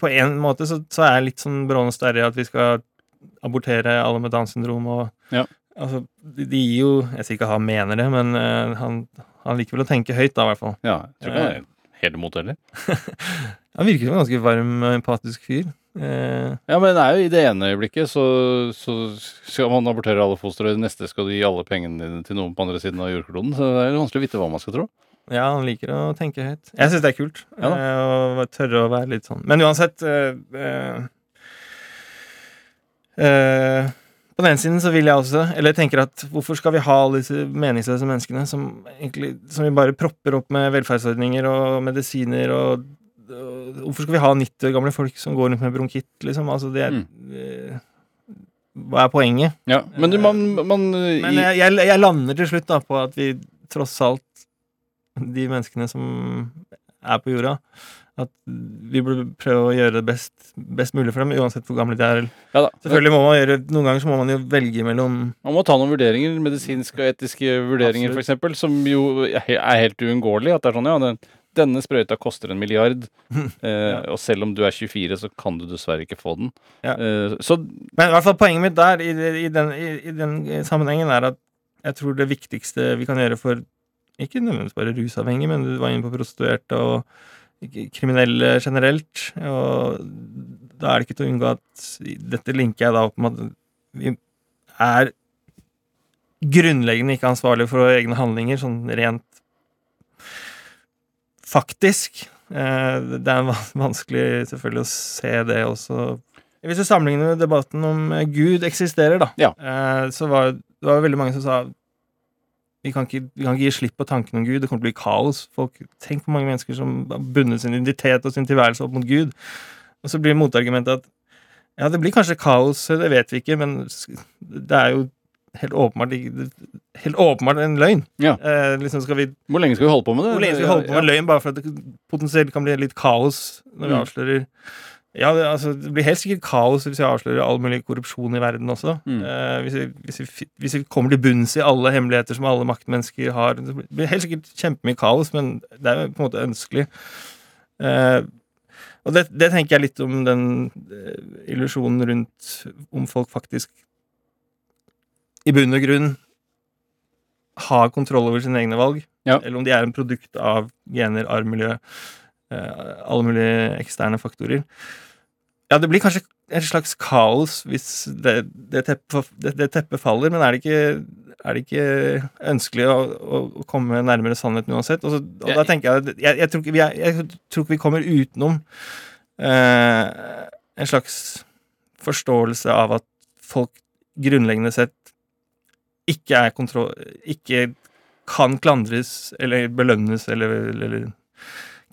På en måte så, så er jeg litt sånn Bråne Sterre at vi skal abortere alle med Downs syndrom og Ja. Altså, de de gir jo Jeg sier ikke han mener det, men eh, han, han liker vel å tenke høyt, da, i hvert fall. Ja, jeg tror ikke han er helt imot heller. (laughs) Han virker som en ganske varm og empatisk fyr. Eh, Ja, men det er jo i det ene øyeblikket så, så skal man abortere alle fostre, i det neste skal du gi alle pengene dine til noen på andre siden av jordkloden. Så det er jo vanskelig å vite hva man skal tro. ja, han liker å tenke høyt. Jeg syns det er kult Ja da. eh, å tørre å være litt sånn. Men uansett eh, eh, eh, På den ene siden så vil jeg også Eller jeg tenker at hvorfor skal vi ha alle disse meningsløse menneskene som egentlig Som vi bare propper opp med velferdsordninger og medisiner og og Hvorfor skal vi ha 90 år gamle folk som går rundt med bronkitt, liksom? Altså, det er mm. Hva er poenget? Ja, Men du, man, man Men jeg, jeg, jeg lander til slutt da på at vi tross alt De menneskene som er på jorda At vi burde prøve å gjøre det best, best mulig for dem, uansett hvor gamle de er. ja. Selvfølgelig må man gjøre Noen ganger så må man jo velge mellom Man må ta noen vurderinger, medisinske og etiske vurderinger f.eks., som jo er helt uunngåelig. At det er sånn, ja, den, denne sprøyta koster en milliard, (laughs) eh, og selv om du er 24, så kan du dessverre ikke få den. Ja. Eh, så Men i hvert fall poenget mitt der, i, i, den, i, i den sammenhengen, er at jeg tror det viktigste vi kan gjøre for ikke nødvendigvis bare rusavhengige, men du var inne på prostituerte og kriminelle generelt. Og da er det ikke til å unngå at Dette linker jeg da opp med at vi er grunnleggende ikke ansvarlige for våre egne handlinger, sånn rent faktisk. Eh, Det er vanskelig selvfølgelig å se det også hvis du sammenligner debatten om Gud eksisterer, da, Ja. eh, så var det var veldig mange som sa vi kan, ikke, vi kan ikke gi slipp på tanken om Gud. Det kommer til å bli kaos. Folk, tenk på mange mennesker som har bundet sin identitet og sin tilværelse opp mot Gud. Og så blir motargumentet at ja, det blir kanskje kaos, det vet vi ikke, men det er jo helt åpenbart, helt åpenbart en løgn. Ja. Eh, liksom skal vi, hvor lenge skal vi holde på med det? hvor lenge skal vi holde på med løgn bare for at det potensielt kan bli litt kaos når vi Mm. avslører ja, det, altså, det blir helt sikkert kaos hvis jeg avslører all mulig korrupsjon i verden også. Mm. Eh, hvis, vi, hvis, vi, hvis vi kommer til bunns i alle hemmeligheter som alle maktmennesker har. Det blir helt sikkert kjempemye kaos, men det er jo på en måte ønskelig. Eh, og det, det tenker jeg litt om den eh, illusjonen rundt om folk faktisk i bunn og grunn har kontroll over sine egne valg. Ja. Eller om de er en produkt av gener, arv, miljø, alle mulige eksterne faktorer. Ja, det blir kanskje et slags kaos hvis det, det, teppet, faller, men er det ikke, er det ikke ønskelig å, å, å komme nærmere sannheten uansett? Og, så, og da tenker jeg jeg, jeg, tror ikke vi er, jeg tror ikke vi kommer utenom eh, en slags forståelse av at folk grunnleggende sett ikke er kontroll... Ikke kan klandres eller belønnes eller, eller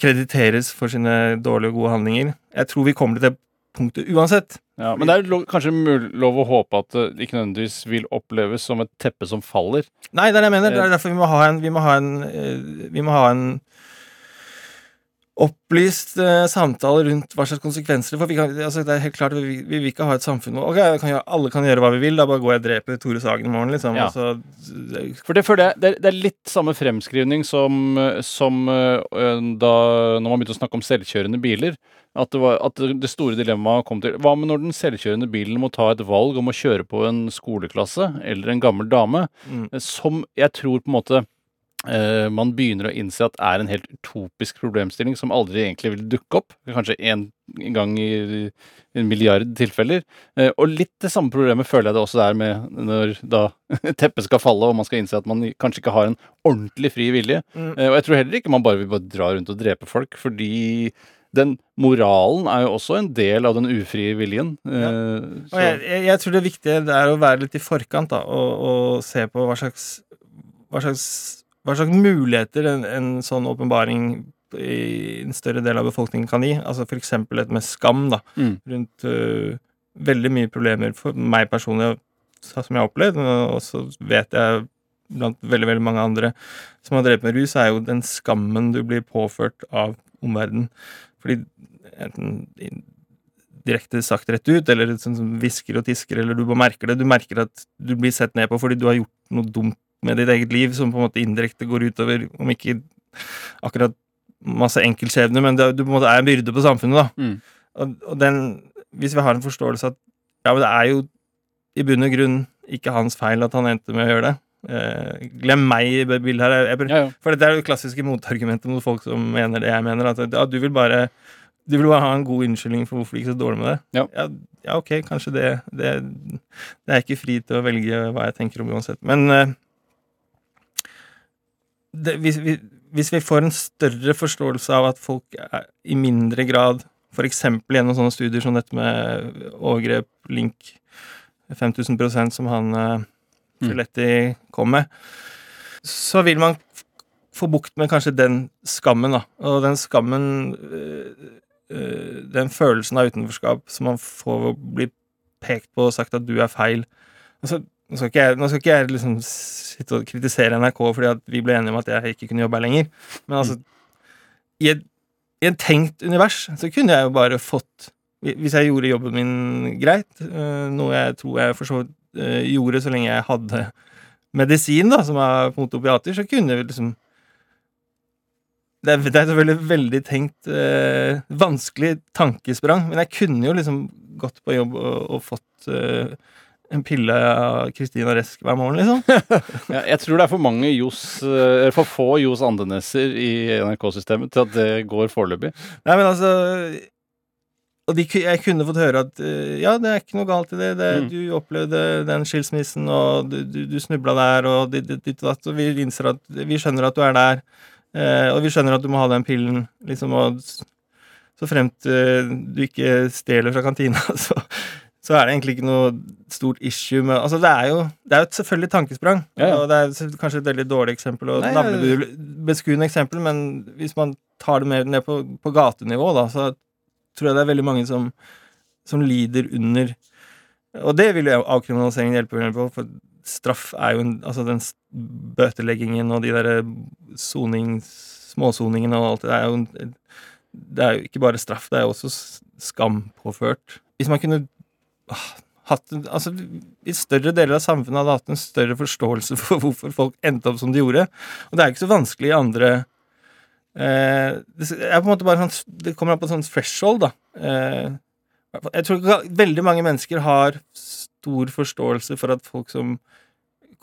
krediteres for sine dårlige og gode handlinger. Jeg tror vi kommer til det punktet uansett. Ja, men det er lov, kanskje lov å håpe at det ikke nødvendigvis vil oppleves som et teppe som faller. Nei, det er det jeg mener. Det er derfor vi må ha en Vi må ha en, eh, vi må ha en opplyst eh, samtale rundt hva slags konsekvenser vi kan, altså, det er helt klart, vi, vi vil ikke ha et samfunn hvor ok, kan gjøre, alle kan gjøre hva vi vil, da bare går jeg og dreper Tore Sagen i morgen, liksom. Ja. Altså, For det for det det er litt samme fremskrivning som, som eh, da når man begynte å snakke om selvkjørende biler. At det, var, at det store dilemmaet kom til Hva med når den selvkjørende bilen må ta et valg om å kjøre på en skoleklasse eller en gammel dame, mm. som jeg tror på en måte man begynner å innse at er en helt utopisk problemstilling som aldri egentlig vil dukke opp. Kanskje én gang i en milliard tilfeller. Eh, og litt det samme problemet føler jeg det også er med når da (laughs) teppet skal falle og man skal innse at man kanskje ikke har en ordentlig fri vilje. Mm. Eh, og jeg tror heller ikke man bare vil bare dra rundt og drepe folk, fordi den moralen er jo også en del av den ufrie viljen. Ja. Og jeg, jeg tror det viktige er å være litt i forkant da, og, og se på hva slags, hva slags, hva slags muligheter en, en sånn åpenbaring i en større del av befolkningen kan gi. Altså for eksempel et med skam da, Mm. rundt uh, veldig mye problemer for meg personlig som jeg har opplevd, og så vet jeg blant veldig, veldig mange andre som har drevet med rus, er jo den skammen du blir påført av omverdenen. Fordi enten direkte sagt rett ut, eller sånn som hvisker og tisker, eller du bare merker det. Du merker at du blir sett ned på fordi du har gjort noe dumt med ditt eget liv, som på en måte indirekte går utover, om ikke akkurat masse enkeltskjebner, men det, du på en måte er en byrde på samfunnet, da. Mm. Og, og den, hvis vi har en forståelse at ja, men det er jo i bunn og grunn ikke hans feil at han endte med å gjøre det. Eh, glem meg i bildet her. Jeg, jeg, Ja, ja. For dette er jo det klassiske motargumentet mot folk som mener det jeg mener. At ja, du vil bare du vil bare ha en god unnskyldning for hvorfor det gikk så dårlig med det. Ja. ja, ja, ok, kanskje det, det Det er ikke fri til å velge hva jeg tenker om uansett. Men eh, det, hvis, vi, hvis vi får en større forståelse av at folk er, i mindre grad F.eks. gjennom sånne studier som dette med overgrep, link 5000% som han eh, Mm. Filetti kom med, så vil man få bukt med kanskje den skammen, da. Og den skammen øh, øh, Den følelsen av utenforskap som man får ved å bli pekt på og sagt at du er feil. Altså, nå skal ikke jeg, nå skal ikke jeg liksom sitte og kritisere NRK fordi at vi ble enige om at jeg ikke kunne jobbe her lenger, men altså i et, I et tenkt univers så kunne jeg jo bare fått Hvis jeg gjorde jobben min greit, øh, noe jeg tror jeg for så vidt øh, gjorde så lenge jeg hadde medisin, da, som er motopiater, opiater, så kunne vi liksom det er, det er selvfølgelig veldig tenkt eh, vanskelig tankesprang, men jeg kunne jo liksom gått på jobb og, og fått eh, en pille av Kristina Resk hver morgen, liksom. (laughs) Ja, jeg tror det er for mange Johs, eh, for få Johs Andeneser i NRK-systemet til at det går foreløpig. Nei, men altså Og de, jeg kunne fått høre at eh, ja, det er ikke noe galt i det. det Mm. Du opplevde den skilsmissen, og du, du, du snubla der, og ditt og datt, og vi innser at Vi skjønner at du er der, eh, og vi skjønner at du må ha den pillen, liksom, og så fremt eh, du ikke stjeler fra kantina, (laughs) så, så er det egentlig ikke noe stort issue med Altså, det er jo, det er jo et selvfølgelig tankesprang, Ja, ja. og det er kanskje et veldig dårlig eksempel, og navlebeskuende eksempel, men hvis man tar det mer ned på, på gatenivå, da, så tror jeg det er veldig mange som, som lider under Og det vil jo avkriminaliseringen hjelpe på, for straff er jo en Altså den bøteleggingen og de derre Småsoningene og alt det er jo Det er jo ikke bare straff, det er jo også skam skampåført. Hvis man kunne hatt Altså, i større deler av samfunnet hadde hatt en større forståelse (laughs) for hvorfor folk endte opp som de gjorde. Og det er ikke så vanskelig i andre eh, Det er på en måte bare sånn Det kommer an på sånn threshold, da. Eh, jeg tror ikke veldig mange mennesker har stor forståelse for at folk som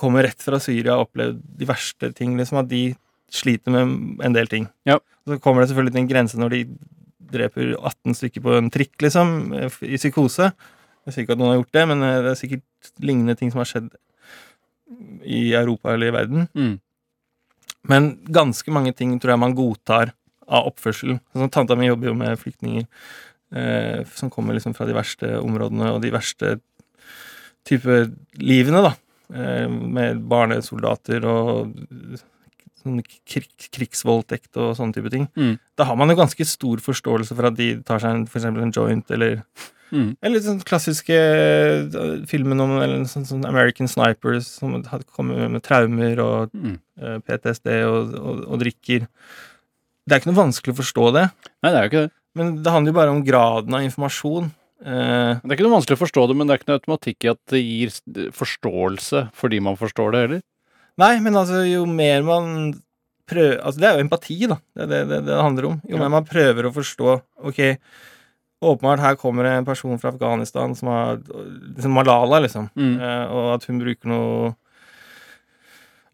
kommer rett fra Syria har opplevd de verste ting, liksom, at de sliter med en del ting. Ja. Så kommer det selvfølgelig til en grense når de dreper 18 stykker på en trikk, liksom, i psykose. Jeg sier ikke at noen har gjort det, men eh, det er sikkert lignende ting som har skjedd i Europa eller i verden. Mm. Men ganske mange ting tror jeg man godtar av oppførsel. Sånn, tanta mi jobber jo med flyktninger eh, som kommer liksom fra de verste områdene og de verste type livene, da. Eh, med barnesoldater og sånn krig, krigsvoldtekt og sånne type ting. Mm. Da har man jo ganske stor forståelse for at de tar seg en, for eksempel en joint, eller Mm. eller sånn klassiske eh, filmen om eller sånn, sånn American Snipers som hadde kommet med traumer og Mm. eh, PTSD og, og, og drikker. Det er ikke noe vanskelig å forstå det, Nei, det er jo ikke det. men det handler jo bare om graden av informasjon. Eh, Det er ikke noe vanskelig å forstå det, men det er ikke noe automatikk i at det gir forståelse fordi man forstår det heller. nei, men altså, jo mer man prøver Altså, det er jo empati, da. Det er det det, det handler om. Jo Ja. mer man prøver å forstå Ok, åpenbart her kommer det en person fra Afghanistan som har liksom Malala, liksom. Mm. Eh, og at hun bruker noe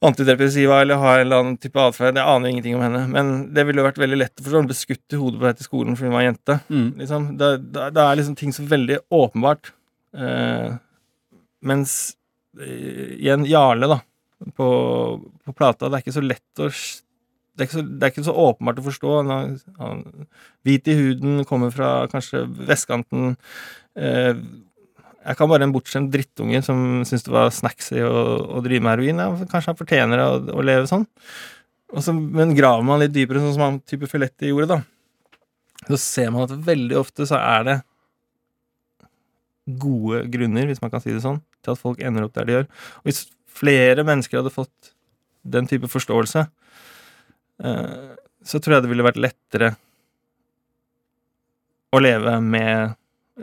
antidepressiva eller har en eller annen type atferd. Jeg aner ingenting om henne. Men det ville jo vært veldig lett å forstå. Hun ble skutt i hodet på dette til skolen fordi hun var jente. Mm. Liksom. Det, det, det er liksom ting som er veldig åpenbart. Eh, mens eh, i en Jarle, da, på, på plata, det er ikke så lett å det er, ikke så, det er ikke så åpenbart å forstå. Han, er- han, hvit i huden, kommer fra kanskje vestkanten. Eh, jeg kan bare en bortskjemt drittunge som syns det var snacksy å, å drive med heroin. Ja, kanskje han fortjener å, å leve sånn. Så, men graver man litt dypere, sånn som han type Filetti gjorde, da, så ser man at veldig ofte så er det gode grunner, hvis man kan si det sånn, til at folk ender opp der de gjør. Og hvis flere mennesker hadde fått den type forståelse, så tror jeg det ville vært lettere å leve med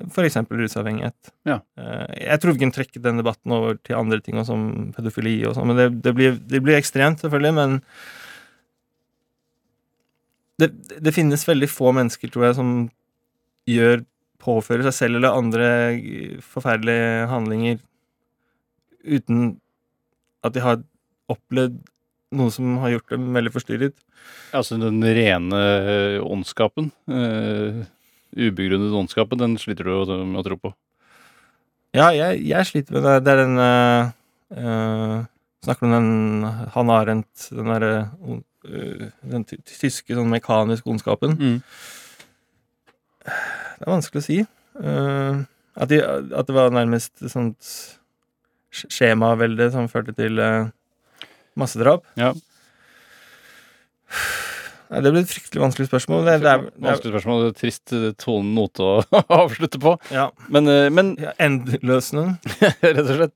f.eks. rusavhengighet. Ja. Eh, jeg tror vi kunne trekke den debatten over til andre ting, som pedofili og sånn, men det, det, blir, det blir ekstremt, selvfølgelig, men det, det finnes veldig få mennesker, tror jeg, som gjør påfører seg selv eller andre forferdelige handlinger uten at de har opplevd noe som har gjort dem veldig forstyrret. Altså den rene eh, ondskapen. eh, ubegrunnet ondskapen, den sliter du med å tro på. Ja, jeg, jeg sliter med det. Det er den uh, Snakker du om den Han Arendt, den derre uh, Den tyske sånn mekaniske ondskapen. Mm. Det er vanskelig å si. Uh, at, de, at det var nærmest sånt skjemavelde som førte til eh, massedrap. Ja. Nei, det ble et fryktelig vanskelig spørsmål. Det, det er, det er, Vanskelig spørsmål. det er Trist tone tonen note å (laughs) avslutte på. ja, Men, eh, men ja, Endløsende. (laughs) rett og slett.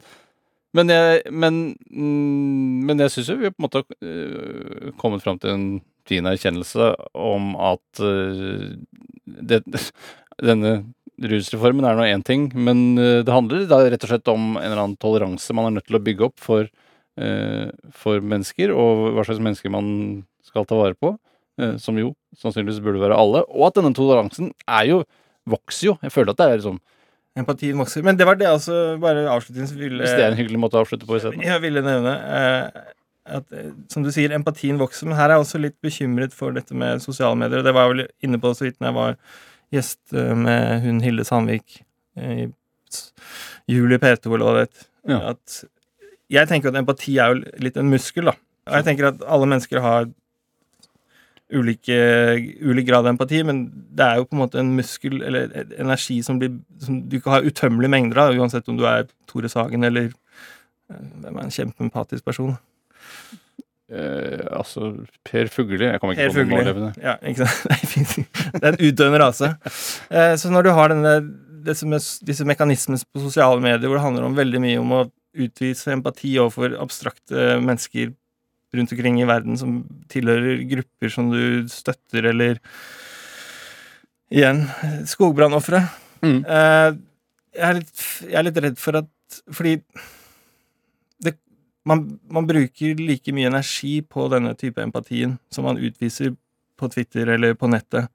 Men jeg, men, mm, men jeg syns jo vi på en måte har øh, kommet fram til en fin erkjennelse om at det, (laughs) denne rusreformen er nå én ting, men det handler da rett og slett om en eller annen toleranse man er nødt til å bygge opp for, for mennesker, og hva slags mennesker man skal ta vare på, øh, som jo sannsynligvis burde være alle. Og at denne toleransen er jo vokser jo. Jeg føler at det er liksom Empatien vokser. Men det var det jeg altså bare avslutningsvis ville Hvis det er en hyggelig måte å avslutte på isteden. Jeg ville nevne eh, at, eh, som du sier, empatien vokser. Men her er jeg også litt bekymret for dette med sosiale medier. og Det var jeg vel inne på så vidt når jeg var gjest eh, med hun Hilde Sandvik eh, i Juli P2, eller hva det het. Ja. At Jeg tenker at empati er jo litt en muskel, da. Og jeg tenker at alle mennesker har ulike, ulik grad av empati, men det er jo på en måte en muskel eller energi som, blir, som du ikke har utømmelige mengder av, uansett om du er Tore Sagen eller eh, hvem er en kjempeempatisk person? Eh, altså Per Fugli. Jeg kommer ikke Per på noen nålevende. Ja, ikke sant? (laughs) Det er en utdøende rase. Eh, så når du har denne, disse, disse mekanismene på sosiale medier hvor det handler om veldig mye om å utvise empati overfor abstrakte mennesker rundt omkring i verden som tilhører grupper som du støtter, eller igjen skogbrannofre. Mm. Eh, jeg, jeg er litt redd for at Fordi det, man, man bruker like mye energi på denne type empatien som man utviser på Twitter eller på nettet.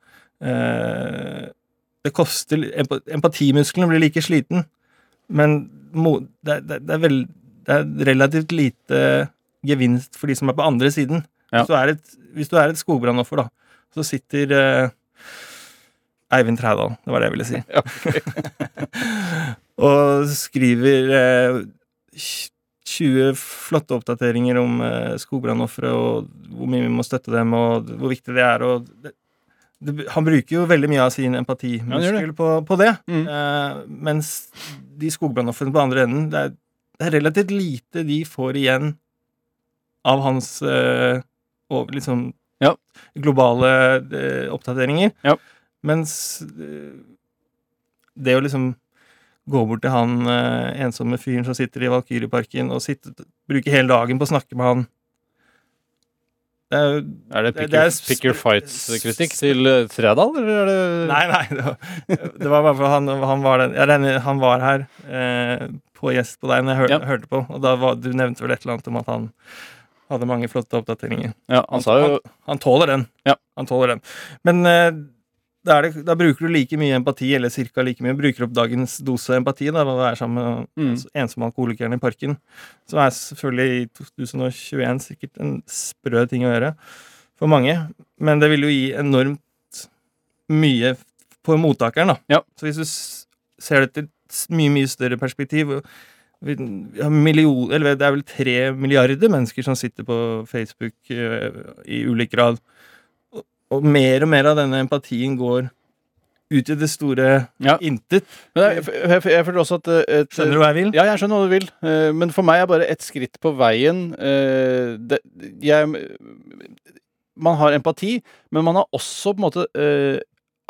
Eh, det koster empa- Empatimusklene blir like sliten, men det, det, det, er vel, det er relativt lite gevinst for de som er på andre siden. Ja. Hvis, du er et, hvis du er et skogbrannoffer, da, så sitter eh, Eivind Trædal, det var det jeg ville si. (laughs) Ja, (laughs) og skriver eh, 20 flotte oppdateringer om eh, skogbrannofre og hvor mye vi må støtte dem, og hvor viktig det er. Og det, han bruker jo veldig mye av sin empatimuskel på, på det. Mm. Eh, mens de skogbrannofrene på andre enden, det er, det er relativt lite de får igjen av hans eh, og liksom Ja. globale eh, oppdateringer. Ja. Mens det å liksom gå bort til han ensomme fyren som sitter i Valkyrieparken og sitte, bruke hele dagen på å snakke med han er det Pick, det er pick your Fights-kritikk til Tredal? Trædal, eller er det Nei, nei. Det var, det var bare for han, han, var den, jeg regner, han var her eh, på gjest på deg når jeg hør, Ja. hørte på, og da var, du nevnte vel et eller annet om at han hadde mange flotte oppdateringer. Ja, han sa jo Han tåler den. Ja. Han tåler den. Men eh, da, det, da bruker du like mye empati, eller ca. like mye, bruker opp dagens dose empati da, ved å være sammen med Mm. altså, ensomme alkoholikeren i parken. Som er selvfølgelig i 2021 sikkert en sprø ting å gjøre for mange. Men det vil jo gi enormt mye på mottakeren, da. Ja. Så hvis du ser det til et mye, mye større perspektiv vi vi har million, eller Det er vel tre milliarder mennesker som sitter på Facebook eh, i ulik grad. Og, mer og mer av denne empatien går ut i det store Ja. intet. Men jeg, jeg, jeg føler også at eh, et, Skjønner du hva jeg vil? Ja, jeg skjønner hva du vil. eh, Men for meg er bare et skritt på veien eh, det, jeg, Man har empati, men man har også på en måte eh,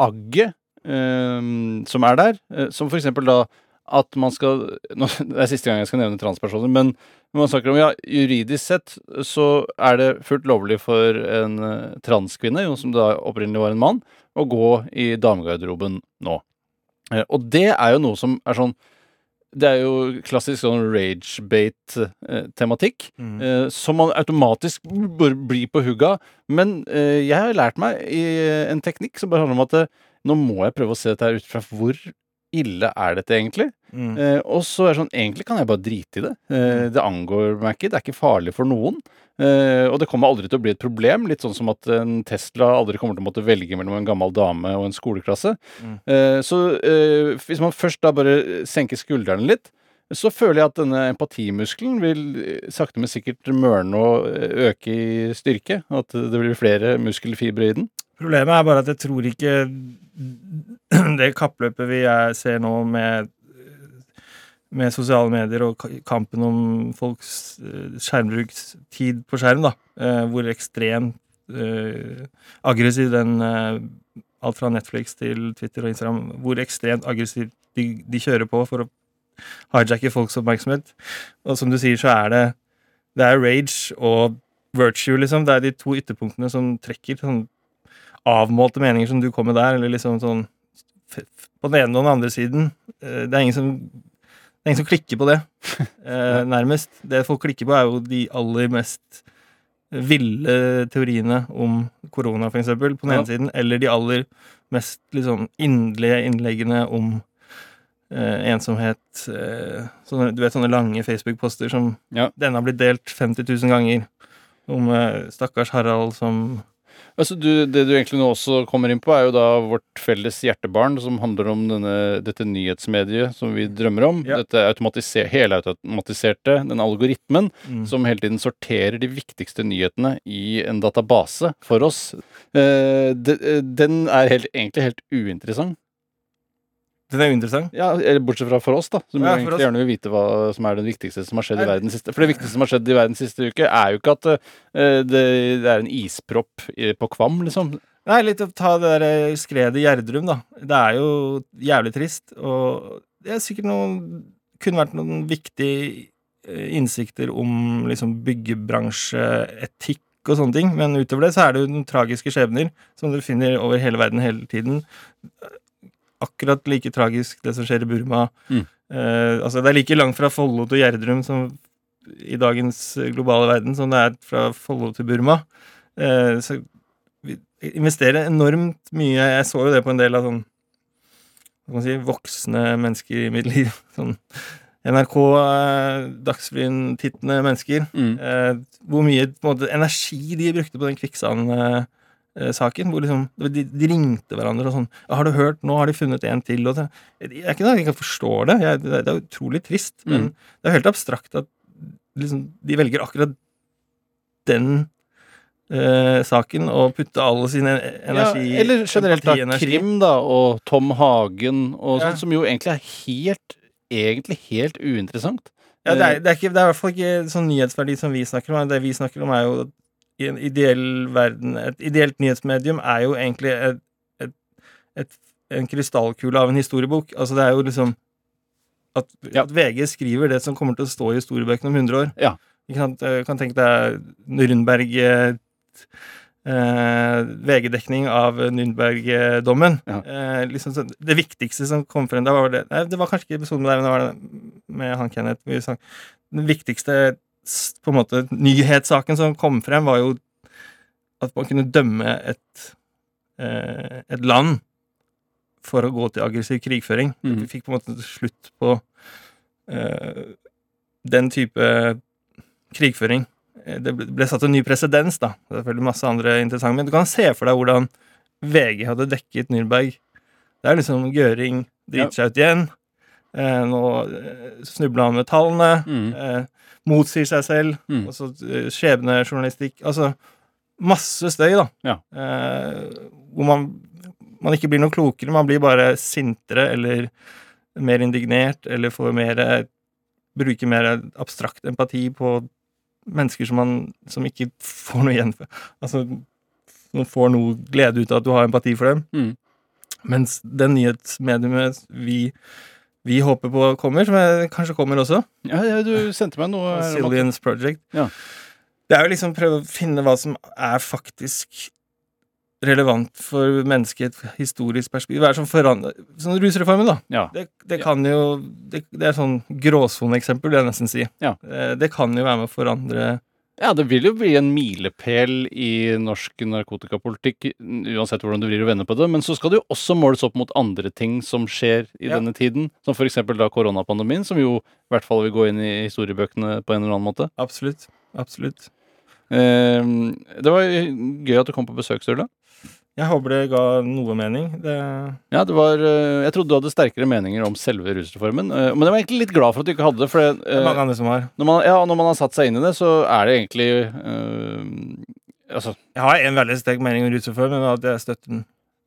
agget som er der. Som for eksempel da at man skal nå, Det er siste gang jeg skal nevne transpersoner, men når man snakker om ja, juridisk sett så er det fullt lovlig for en eh, transkvinne, jo, som da opprinnelig var en mann, å gå i damegarderoben nå. Eh, Og det er jo noe som er sånn Det er jo klassisk sånn rage-bate-tematikk. Mm. Eh, som man automatisk bør bli på hugga. Men eh, jeg har lært meg i en teknikk som bare handler om at eh, nå må jeg prøve å se dette her ut fra hvor ille er dette egentlig? Mm. Eh, og så er det sånn, egentlig kan jeg bare drite i det. Eh, det angår meg ikke, det er ikke farlig for noen. Eh, og det kommer aldri til å bli et problem, litt sånn som at en Tesla aldri kommer til å måtte velge mellom en gammel dame og en skoleklasse. Mm. Eh, så eh, hvis man først da bare senker skuldrene litt, så føler jeg at denne empatimuskelen vil eh, sakte, men sikkert mørne og øke i styrke. At det blir flere muskelfibre i den. Problemet er bare at jeg tror ikke det kappløpet vi er, ser nå med, med sosiale medier og kampen om folks eh, skjermbrukstid på skjerm, da, eh, hvor ekstremt eh, aggressiv den Alt fra Netflix til Twitter og Instagram, hvor ekstremt aggressivt de, de kjører på for å hijacke folks oppmerksomhet. Og som du sier, så er det Det er rage og virtue, liksom. Det er de to ytterpunktene som trekker sånn avmålte meninger som du kom med der, eller liksom sånn På den ene og den andre siden. Eh, Det er ingen som det er ingen som klikker på det, (laughs) eh, nærmest. Det folk klikker på, er jo de aller mest ville teoriene om korona, eksempel, på den Ja. ene siden, eller de aller mest liksom inderlige innleggene om eh, ensomhet. Eh, sånne, du vet sånne lange Facebook-poster som Ja. denne har blitt delt 50 000 ganger. Om eh, stakkars Harald som Altså, du, det du egentlig nå også kommer inn på, er jo da vårt felles hjertebarn, som handler om denne, dette nyhetsmediet som vi drømmer om. Ja. Dette automatiser, helautomatiserte, den algoritmen mm. som hele tiden sorterer de viktigste nyhetene i en database for oss. Eh, de, eh, den er helt, egentlig helt uinteressant. Den er jo interessant. Ja, Bortsett fra for oss, da, som Ja, egentlig gjerne vil vite hva som er det viktigste som har skjedd i verden siste For det viktigste som har skjedd i verden siste uke, er jo ikke at uh, det, det er en ispropp på Kvam, liksom. Nei, litt å ta det der eh, skredet i Gjerdrum, da. Det er jo jævlig trist, og det er sikkert noen Kunne vært noen viktige eh, innsikter om liksom byggebransjeetikk og sånne ting, men utover det så er det jo noen tragiske skjebner som du finner over hele verden hele tiden. Akkurat like tragisk det som skjer i Burma. Mm. Eh, altså Det er like langt fra Follo til Gjerdrum som i dagens globale verden som det er fra Follo til Burma. Eh, så vi investerer enormt mye. Jeg så jo det på en del av sånn hva kan man si, voksne mennesker i mitt (laughs) liv. Sånn NRK, eh, Dagsrevyen-tittende mennesker. Mm. Eh, hvor mye på en måte, energi de brukte på den kvikksand-saken. hvor liksom, de, de ringte hverandre og sånn 'Har du hørt? Nå har de funnet en til.' Og det, jeg er ikke noe jeg ikke forstår det. Jeg, det, er utrolig trist. Men Mm. det er helt abstrakt at liksom, de velger akkurat den eh, saken og putte all sin energi ja, eller generelt da. Krim da, og Tom Hagen og Ja. som jo egentlig er helt egentlig helt uinteressant. Ja, det, er, det, er ikke, det er i hvert fall ikke sånn nyhetsverdi som vi snakker om. Det vi snakker om, er jo at i en ideell verden Et ideelt nyhetsmedium er jo egentlig et, et, et, en krystallkule av en historiebok. Altså, det er jo liksom at, Ja. at VG skriver det som kommer til å stå i historiebøkene om 100 år. Ja. Jeg kan tenke deg Nürnberg eh, eh, VG-dekning av Nürnberg-dommen. Ja. Eh, liksom det viktigste som kom frem da, var det Nei, det var kanskje ikke episoden med deg, men det var det med han Kenneth. Den viktigste på en måte nyhetssaken som kom frem, var jo at man kunne dømme et, eh, et land for å gå til aggressiv krigføring. Mm. Vi fikk på en måte slutt på eh, den type krigføring. Eh, Det ble, ble satt en ny presedens, da. Det er selvfølgelig masse andre interessante, men du kan se for deg hvordan VG hadde dekket Nürnberg. Det er liksom Gøring driter seg ut igjen. Eh, nå eh, snubler han med tallene. Mm. Eh, motsier seg selv. Mm. Altså skjebnejournalistikk. Altså masse støy, da. Ja. Eh, hvor man, man ikke blir noe klokere. Man blir bare sintere eller mer indignert eller får mer Bruker mer abstrakt empati på mennesker som man som ikke får noe igjen for. Altså som får noe glede ut av at du har empati for dem. Mm. Mens det nyhetsmediumet vi, vi håper på kommer, som jeg, kanskje kommer også, Ja, ja, du sendte meg noe Sillians Project. Ja. Det er jo liksom prøve å finne hva som er faktisk relevant for mennesket i et historisk perspektiv. Hva er som forandrer Sånn rusreformen, da. Ja. Det, det kan jo Det, det er sånn gråsoneeksempel, vil jeg nesten si. Ja. Det, Det kan jo være med å forandre Ja, det vil jo bli en milepæl i norsk narkotikapolitikk, uansett hvordan du vrir og vender på det. Men så skal det jo også måles opp mot andre ting som skjer i Ja. denne tiden. Som f.eks. da koronapandemien, som jo i hvert fall vil gå inn i historiebøkene på en eller annen måte. Absolutt. Absolutt. Eh, det var gøy at du kom på besøk, Sturle. Jeg håper det ga noe mening. Det Ja, det var eh, Jeg trodde du hadde sterkere meninger om selve rusreformen. eh, men jeg var egentlig litt glad for at du ikke hadde det. For det, er eh, mange andre som har. når, man, ja, når man har satt seg inn i det, så er det egentlig eh, Altså, Jeg har en veldig sterk mening om rusreformen, og at jeg støtter den.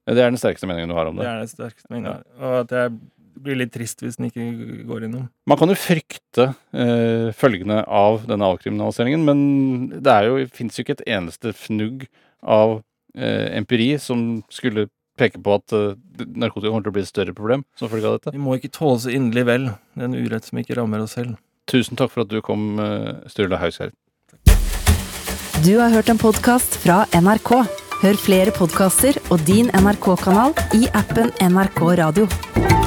det er den sterkeste meningen du har om Det det. er den sterkeste meningen. Ja. Og at jeg blir litt trist hvis den ikke går innom. Man kan jo frykte eh, følgene av denne avkriminaliseringen, men det er jo, fins jo ikke et eneste fnugg av empiri som skulle peke på at eh, narkotika kommer til å bli et større problem som følge av dette. Vi må ikke tåle så inderlig vel den urett som ikke rammer oss selv. Tusen takk for at du kom, Sturla Sturle Hausgaard. Du har hørt en podkast fra NRK. Hør flere podkaster og din NRK-kanal i appen NRK Radio.